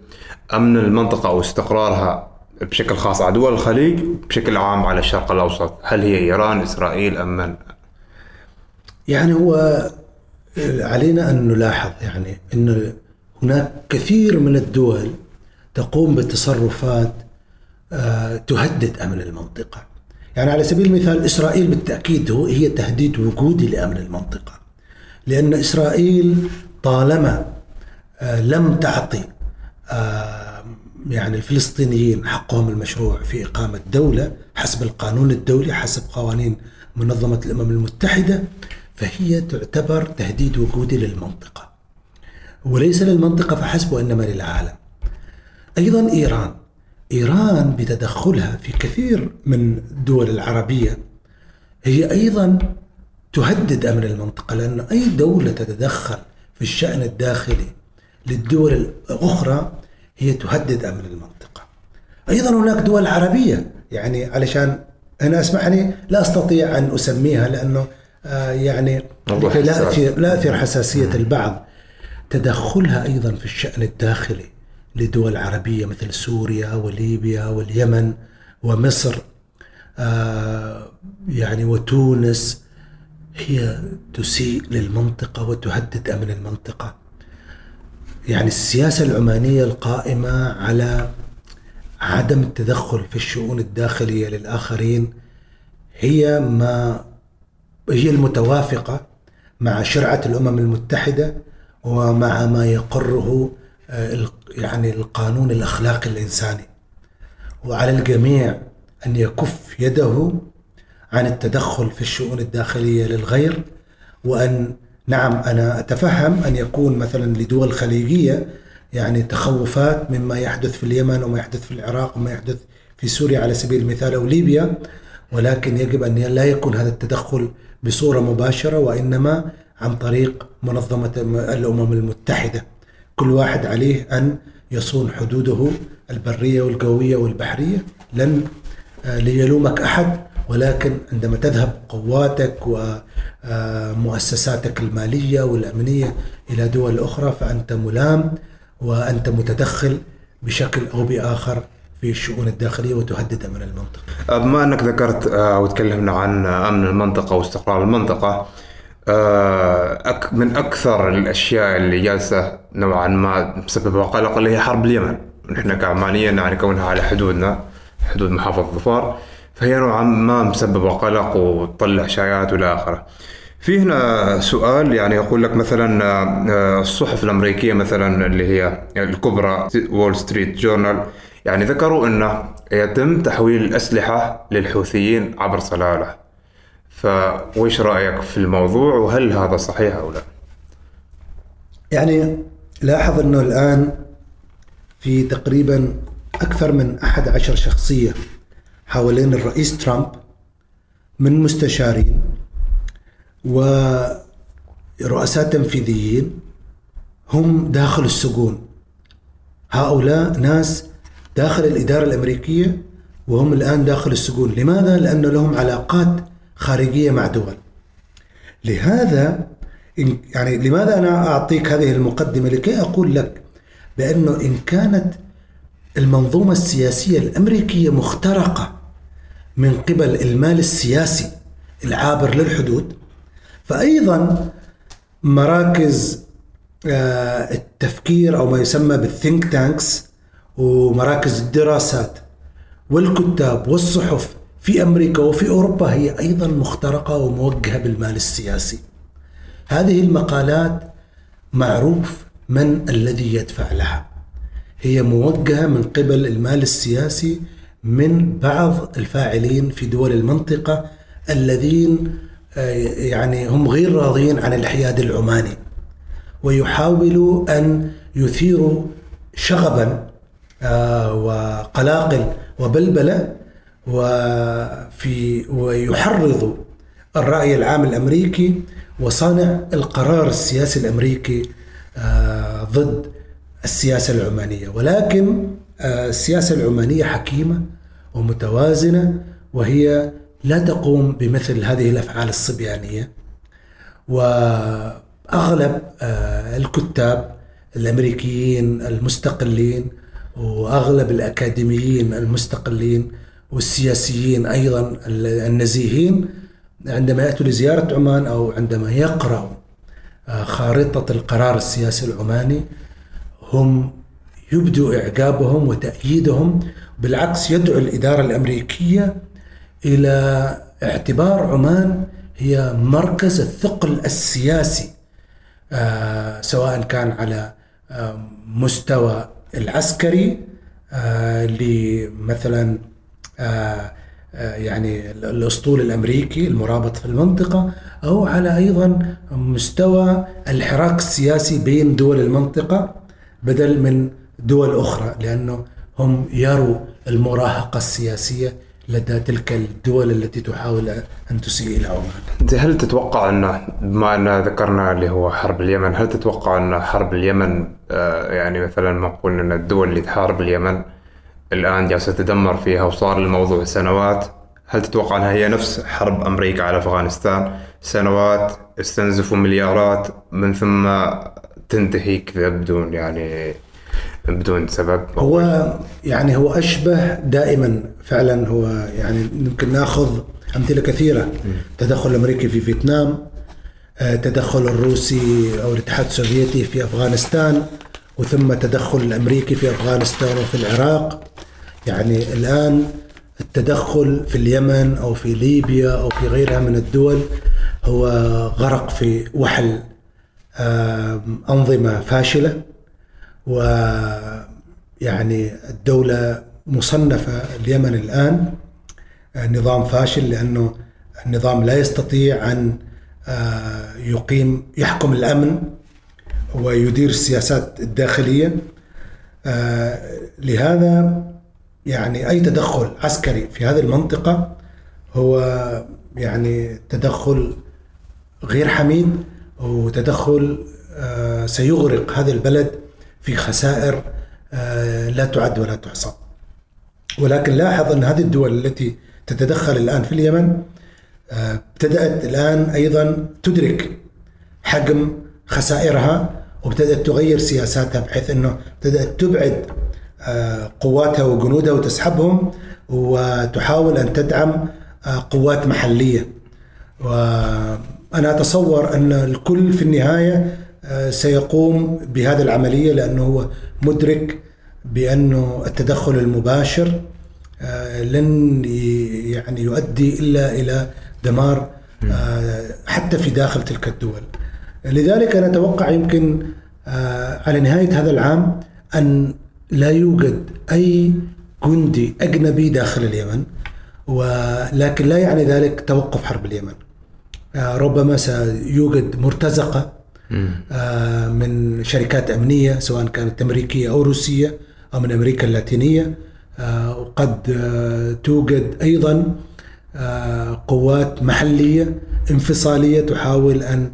أمن المنطقة أو استقرارها بشكل خاص على دول الخليج بشكل عام على الشرق الأوسط؟ هل هي إيران إسرائيل أم من؟ يعني هو علينا أن نلاحظ يعني إن هناك كثير من الدول تقوم بتصرفات آه، تهدد أمن المنطقة. يعني على سبيل المثال إسرائيل بالتأكيد هو هي تهديد وجودي لأمن المنطقة. لأن إسرائيل طالما آه، لم تعطي آه، يعني الفلسطينيين حقهم المشروع في إقامة دولة حسب القانون الدولي حسب قوانين منظمة الأمم المتحدة فهي تعتبر تهديد وجودي للمنطقة. وليس للمنطقة فحسب وإنما للعالم. أيضا إيران إيران بتدخلها في كثير من الدول العربية هي أيضا تهدد أمن المنطقة لأن أي دولة تتدخل في الشأن الداخلي للدول الأخرى هي تهدد أمن المنطقة. أيضا هناك دول عربية يعني علشان أنا اسمحني لا أستطيع أن أسميها لأنه آه يعني لا. أثير لا أثير حساسية البعض تدخلها أيضا في الشأن الداخلي لدول عربية مثل سوريا وليبيا واليمن ومصر آه يعني وتونس هي تسيء للمنطقة وتهدد أمن المنطقة. يعني السياسة العمانية القائمة على عدم التدخل في الشؤون الداخلية للآخرين هي ما هي المتوافقة مع شرعة الأمم المتحدة ومع ما يقره يعني القانون الأخلاقي الإنساني. وعلى الجميع أن يكف يده عن التدخل في الشؤون الداخلية للغير وأن نعم أنا أتفهم أن يكون مثلا لدول خليجية يعني تخوفات مما يحدث في اليمن وما يحدث في العراق وما يحدث في سوريا على سبيل المثال أو ليبيا ولكن يجب أن لا يكون هذا التدخل بصورة مباشرة وإنما عن طريق منظمة الأمم المتحدة. كل واحد عليه أن يصون حدوده البرية والجوية والبحرية. لن آه، ليلومك أحد ولكن عندما تذهب قواتك ومؤسساتك المالية والأمنية إلى دول أخرى فأنت ملام وأنت متدخل بشكل أو بآخر في الشؤون الداخلية وتهدد أمن المنطقة. بما أنك ذكرت آه، وتكلمنا عن أمن المنطقة واستقرار المنطقة آه، أك- من أكثر الأشياء اللي جالسة نوعا ما مسببه قلق اللي هي حرب اليمن نحن كعمانيين يعني كونها على حدودنا حدود محافظة ظفار فهي نوعا ما مسببه قلق وتطلع شائعات وإلى آخره. في هنا سؤال يعني يقول لك مثلا آه، الصحف الأمريكية مثلا اللي هي الكبرى Wall Street Journal يعني ذكروا إنه يتم تحويل الاسلحه للحوثيين عبر صلالة. فويش رأيك في الموضوع وهل هذا صحيح أو لا؟ يعني لاحظ أنه الآن في تقريبا أكثر من أحد عشر شخصية حوالين الرئيس ترامب من مستشارين ورؤساء تنفيذيين هم داخل السجون هؤلاء ناس داخل الإدارة الأمريكية وهم الآن داخل السجون لماذا؟ لأن لهم علاقات خارجية مع دول. لهذا يعني لماذا أنا أعطيك هذه المقدمة؟ لكي أقول لك بأنه إن كانت المنظومة السياسية الأمريكية مخترقة من قبل المال السياسي العابر للحدود فأيضا مراكز آه، التفكير أو ما يسمى بالثينك تانكس ومراكز الدراسات والكتاب والصحف في أمريكا وفي أوروبا هي أيضا مخترقة وموجهة بالمال السياسي. هذه المقالات معروف من الذي يدفع لها. هي موجهة من قبل المال السياسي من بعض الفاعلين في دول المنطقة الذين آه، يعني هم غير راضين عن الحياد العماني ويحاولوا أن يثيروا شغبا آه، وقلاقل وبلبلة وفي ويحرضوا الرأي العام الأمريكي وصانع القرار السياسي الأمريكي آه، ضد السياسة العمانية. ولكن السياسة العمانية حكيمة ومتوازنة وهي لا تقوم بمثل هذه الأفعال الصبيانية. وأغلب آه، الكتاب الأمريكيين المستقلين وأغلب الأكاديميين المستقلين والسياسيين أيضا النزيهين عندما يأتوا لزيارة عمان أو عندما يقرأوا آه، خارطة القرار السياسي العماني هم يبدوا إعجابهم وتأييدهم بالعكس يدعو الإدارة الأمريكية إلى اعتبار عمان هي مركز الثقل السياسي آه، سواء كان على آه، مستوى العسكري لمثلا يعني الأسطول الأمريكي المرابط في المنطقة أو على أيضا مستوى الحراك السياسي بين دول المنطقة بدل من دول أخرى لأنه هم يروا المراهقة السياسية لدى تلك الدول التي تحاول أن تسيء إلى عمان. هل تتوقع انه بما ان ذكرنا اللي هو حرب اليمن، هل تتوقع أن حرب اليمن آه، يعني مثلا قلنا إن الدول اللي تحارب اليمن الآن جالسة تدمر فيها وصار الموضوع سنوات، هل تتوقع أنها هي نفس حرب أمريكا على أفغانستان؟ سنوات استنزفوا مليارات من ثم تنتهي كذا بدون يعني بدون سبب. هو يعني هو أشبه دائما فعلا هو يعني يمكن نأخذ أمثلة كثيرة. تدخل الامريكي في فيتنام آه، تدخل الروسي أو الاتحاد السوفيتي في أفغانستان وثم تدخل الأمريكي في أفغانستان وفي العراق. يعني الآن التدخل في اليمن أو في ليبيا أو في غيرها من الدول هو غرق في وحل أنظمة فاشلة ويعني الدولة مصنفة اليمن الآن نظام فاشل لأنه النظام لا يستطيع أن آه، يقيم يحكم الأمن ويدير السياسات الداخلية. آه، لهذا يعني أي تدخل عسكري في هذه المنطقة هو يعني تدخل غير حميد وتدخل آه، سيغرق هذا البلد في خسائر آه، لا تعد ولا تحصى. ولكن لاحظ أن هذه الدول التي تتدخل الآن في اليمن آه، ابتدأت الآن أيضا تدرك حجم خسائرها وابتدأت تغير سياساتها بحيث أنه ابتدأت تبعد قواتها وجنودها وتسحبهم وتحاول أن تدعم قوات محلية. وأنا أتصور أن الكل في النهاية آه، سيقوم بهذه العملية لأنه هو مدرك بأنه التدخل المباشر آه، لن يعني يؤدي إلا إلى دمار آه، حتى في داخل تلك الدول. لذلك أنا أتوقع يمكن على نهاية هذا العام أن لا يوجد أي جندي أجنبي داخل اليمن ولكن لا يعني ذلك توقف حرب اليمن. ربما سيوجد مرتزقة آه، من شركات أمنية سواء كانت أمريكية أو روسية أو من أمريكا اللاتينية. آه، وقد آه، توجد أيضا قوات محلية انفصالية تحاول أن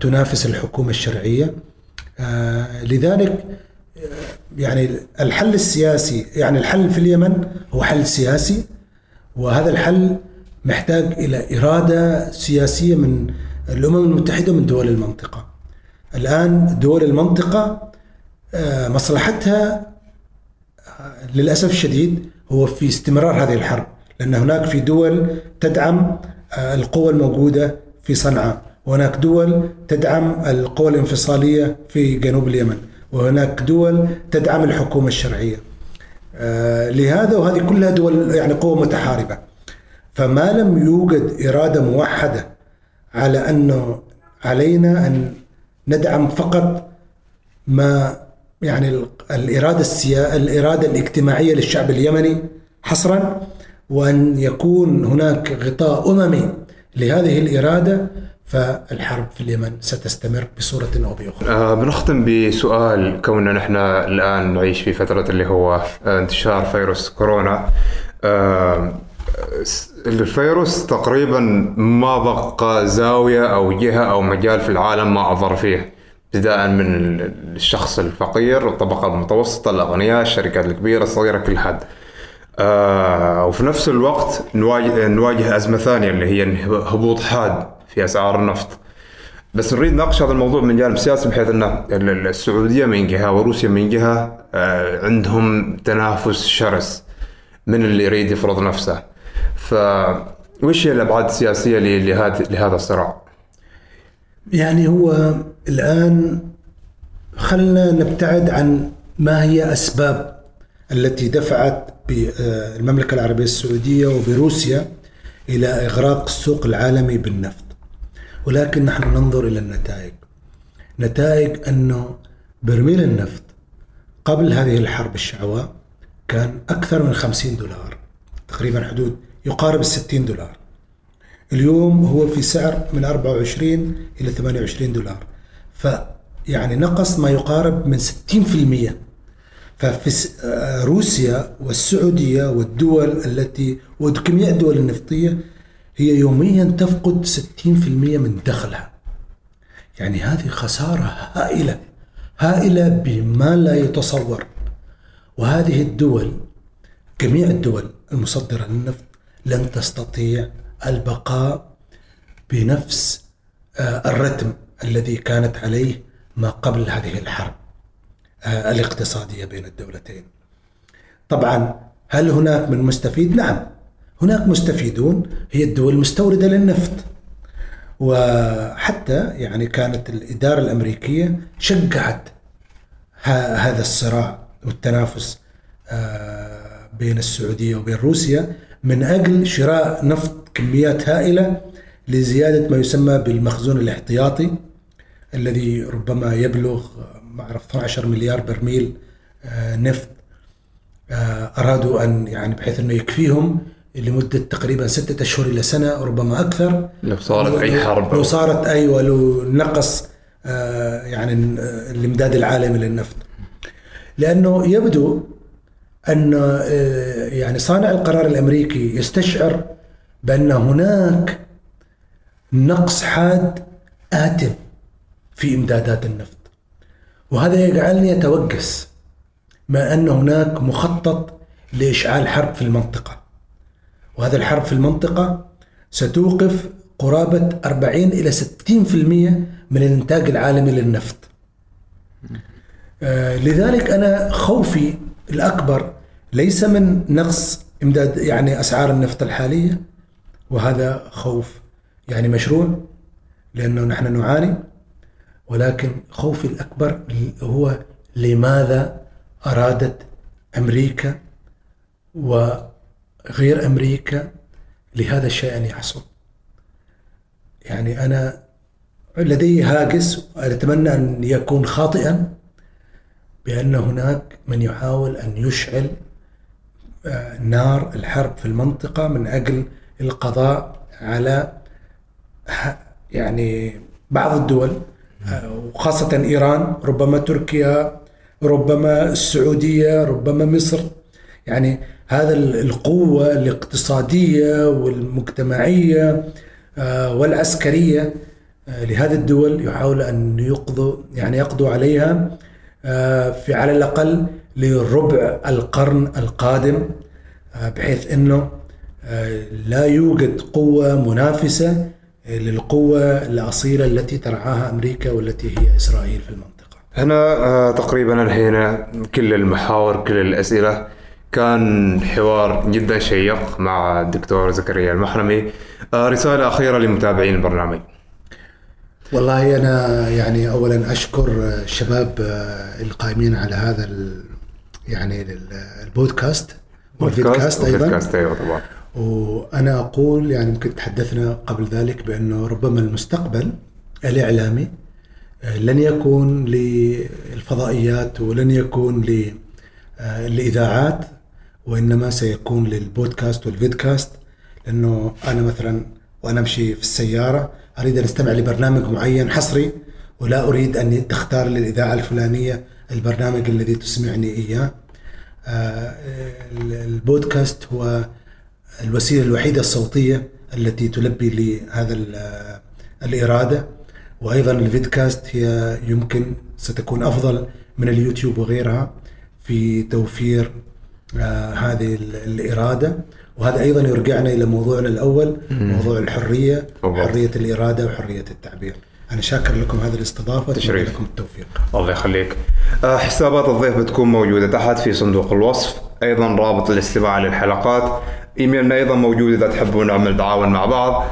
تنافس الحكومة الشرعية. لذلك يعني الحل السياسي يعني الحل في اليمن هو حل سياسي وهذا الحل محتاج إلى إرادة سياسية من الأمم المتحدة من دول المنطقة. الآن دول المنطقة آه، مصلحتها آه، للأسف الشديد هو في استمرار هذه الحرب لأن هناك في دول تدعم آه، القوى الموجودة في صنعاء وهناك دول تدعم القوى الانفصالية في جنوب اليمن. وهناك دول تدعم الحكومة الشرعية. آه، لهذا وهذه كلها دول يعني قوى متحاربة. فما لم يوجد إرادة موحدة على أنه علينا أن ندعم فقط ما يعني ال- الإرادة السيا... الإرادة الاجتماعية للشعب اليمني حصرا وأن يكون هناك غطاء أممي لهذه الإرادة فالحرب في اليمن ستستمر بصورة أو بأخرى. آه بنختم بسؤال كوننا نحن الآن نعيش في فترة اللي هو آه، انتشار فيروس كورونا. آه س- الفيروس تقريبا ما بقى زاوية أو جهة أو مجال في العالم ما أضر فيه ابتداء من ال- الشخص الفقير الطبقة المتوسطة الأغنياء الشركات الكبيرة الصغيرة كل حد. آه وفي نفس الوقت نواجه, نواجه أزمة ثانية اللي هي هبوط حاد. في أسعار النفط بس نريد نناقش هذا الموضوع من جانب سياسي بحيث أن ال- ال- السعودية من جهة وروسيا من جهة آه، عندهم تنافس شرس من اللي يريد يفرض نفسه. ف وش هي الأبعاد السياسية لهذا لهذا الصراع؟ يعني هو الآن خلنا نبتعد عن ما هي أسباب التي دفعت بالمملكة العربية السعودية وبروسيا إلى إغراق السوق العالمي بالنفط ولكن نحن ننظر إلى النتائج. نتائج أنه برميل النفط قبل هذه الحرب الشعواء كان أكثر من 50 دولار. تقريبا حدود يقارب ال 60 دولار. اليوم هو في سعر من 24 إلى 28 دولار. فيعني نقص ما يقارب من 60% ففي آه، روسيا والسعودية والدول التي وجميع الدول النفطية هي يوميا تفقد 60% من دخلها. يعني هذه خسارة هائلة هائلة بما لا يتصور. وهذه الدول جميع الدول المصدرة للنفط لن تستطيع البقاء بنفس آه، الرتم الذي كانت عليه ما قبل هذه الحرب آه، الاقتصادية بين الدولتين. طبعا هل هناك من مستفيد؟ نعم. هناك مستفيدون هي الدول المستوردة للنفط. وحتى يعني كانت الإدارة الأمريكية شجعت هذا الصراع والتنافس آه، بين السعودية وبين روسيا من أجل شراء نفط كميات هائلة لزيادة ما يسمى بالمخزون الاحتياطي الذي ربما يبلغ ما أعرف 12 مليار برميل آه، نفط آه، أرادوا أن يعني بحيث أنه يكفيهم لمدة تقريبا ستة أشهر إلى سنة ربما أكثر. لو صارت أي حرب. لو صارت أيوه لو نقص آه، يعني آه، الامداد العالمي للنفط لأنه يبدو أن آه، يعني صانع القرار الأمريكي يستشعر بأن هناك نقص حاد آت في إمدادات النفط. وهذا يجعلني اتوقس ما أن هناك مخطط لإشعال حرب في المنطقة. وهذا الحرب في المنطقة ستوقف قرابة 40 إلى 60% من الإنتاج العالمي للنفط. آه، لذلك أنا خوفي الأكبر ليس من نقص إمداد يعني أسعار النفط الحالية وهذا خوف يعني مشروع لأنه نحن نعاني ولكن خوفي الأكبر هو لماذا أرادت أمريكا وغير أمريكا لهذا الشيء ان يحصل. يعني أنا لدي هاجس اتمنى أن يكون خاطئا بأن هناك من يحاول أن يشعل آه، نار الحرب في المنطقة من أجل القضاء على يعني بعض الدول آه، وخاصة إيران ربما تركيا ربما السعودية ربما مصر يعني هذا ال- القوة الاقتصادية والمجتمعية آه، والعسكرية آه، لهذه الدول يحاول أن يقضوا يعني يقضوا عليها آه، في على الأقل لربع القرن القادم بحيث أنه لا يوجد قوة منافسة للقوة الأصيلة التي ترعاها أمريكا والتي هي إسرائيل في المنطقة. هنا تقريبا انهينا كل المحاور كل الأسئلة كان حوار جدا شيق مع الدكتور زكريا المحرمي. آه، رسالة أخيرة لمتابعين البرنامج. والله أنا يعني أولا أشكر الشباب القائمين على هذا يعني البودكاست بودكاست والفيدكاست وبودكاست أيوه طبعا. وأنا أقول يعني يمكن تحدثنا قبل ذلك بأنه ربما المستقبل الإعلامي آه، لن يكون للفضائيات ولن يكون للاذاعات وإنما سيكون للبودكاست والفيدكاست لأنه أنا مثلا وأنا أمشي في السيارة أريد أن أستمع لبرنامج معين حصري ولا أريد أن تختار للإذاعة الفلانية البرنامج الذي تسمعني إياه. آه، البودكاست هو الوسيلة الوحيدة الصوتية التي تلبي لي هذا ال- الإرادة. وأيضا الفيدكاست هي يمكن ستكون أفضل من اليوتيوب وغيرها في توفير هذه ال- الإرادة. وهذا أيضا يرجعنا إلى موضوعنا الأول موضوع الحرية بالضبط. حرية الإرادة وحرية التعبير. أنا شاكر لكم هذه الاستضافة تشريف. لكم التوفيق. الله يخليك. آه، حسابات الضيف بتكون موجودة تحت في صندوق الوصف. أيضا رابط الاستماع للحلقات. إيميلنا أيضا موجود إذا تحبوا نعمل تعاون مع بعض.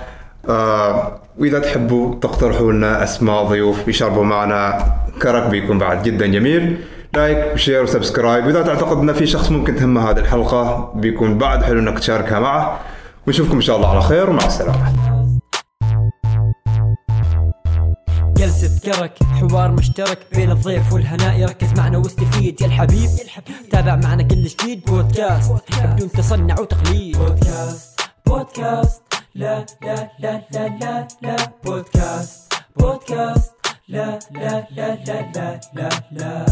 آه، وإذا تحبوا تقترحوا لنا أسماء ضيوف يشربوا معنا. كرك بيكون بعد. جدا جميل. like و share و subscribe وإذا تعتقد أن في شخص ممكن تهمه هذه الحلقة بيكون بعد حلو أنك تشاركها معه. ونشوفكم إن شاء الله على خير. ومع السلامة. جلسة كرك حوار مشترك بين الضيف والهناء. ركز معنا واستفيد يا الحبيب. تابع معنا كل جديد. بودكاست بدون تصنع وتقليد. بودكاست بودكاست. لا لا لا لا لا لا. بودكاست بودكاست. لا لا لا لا لا لا لا.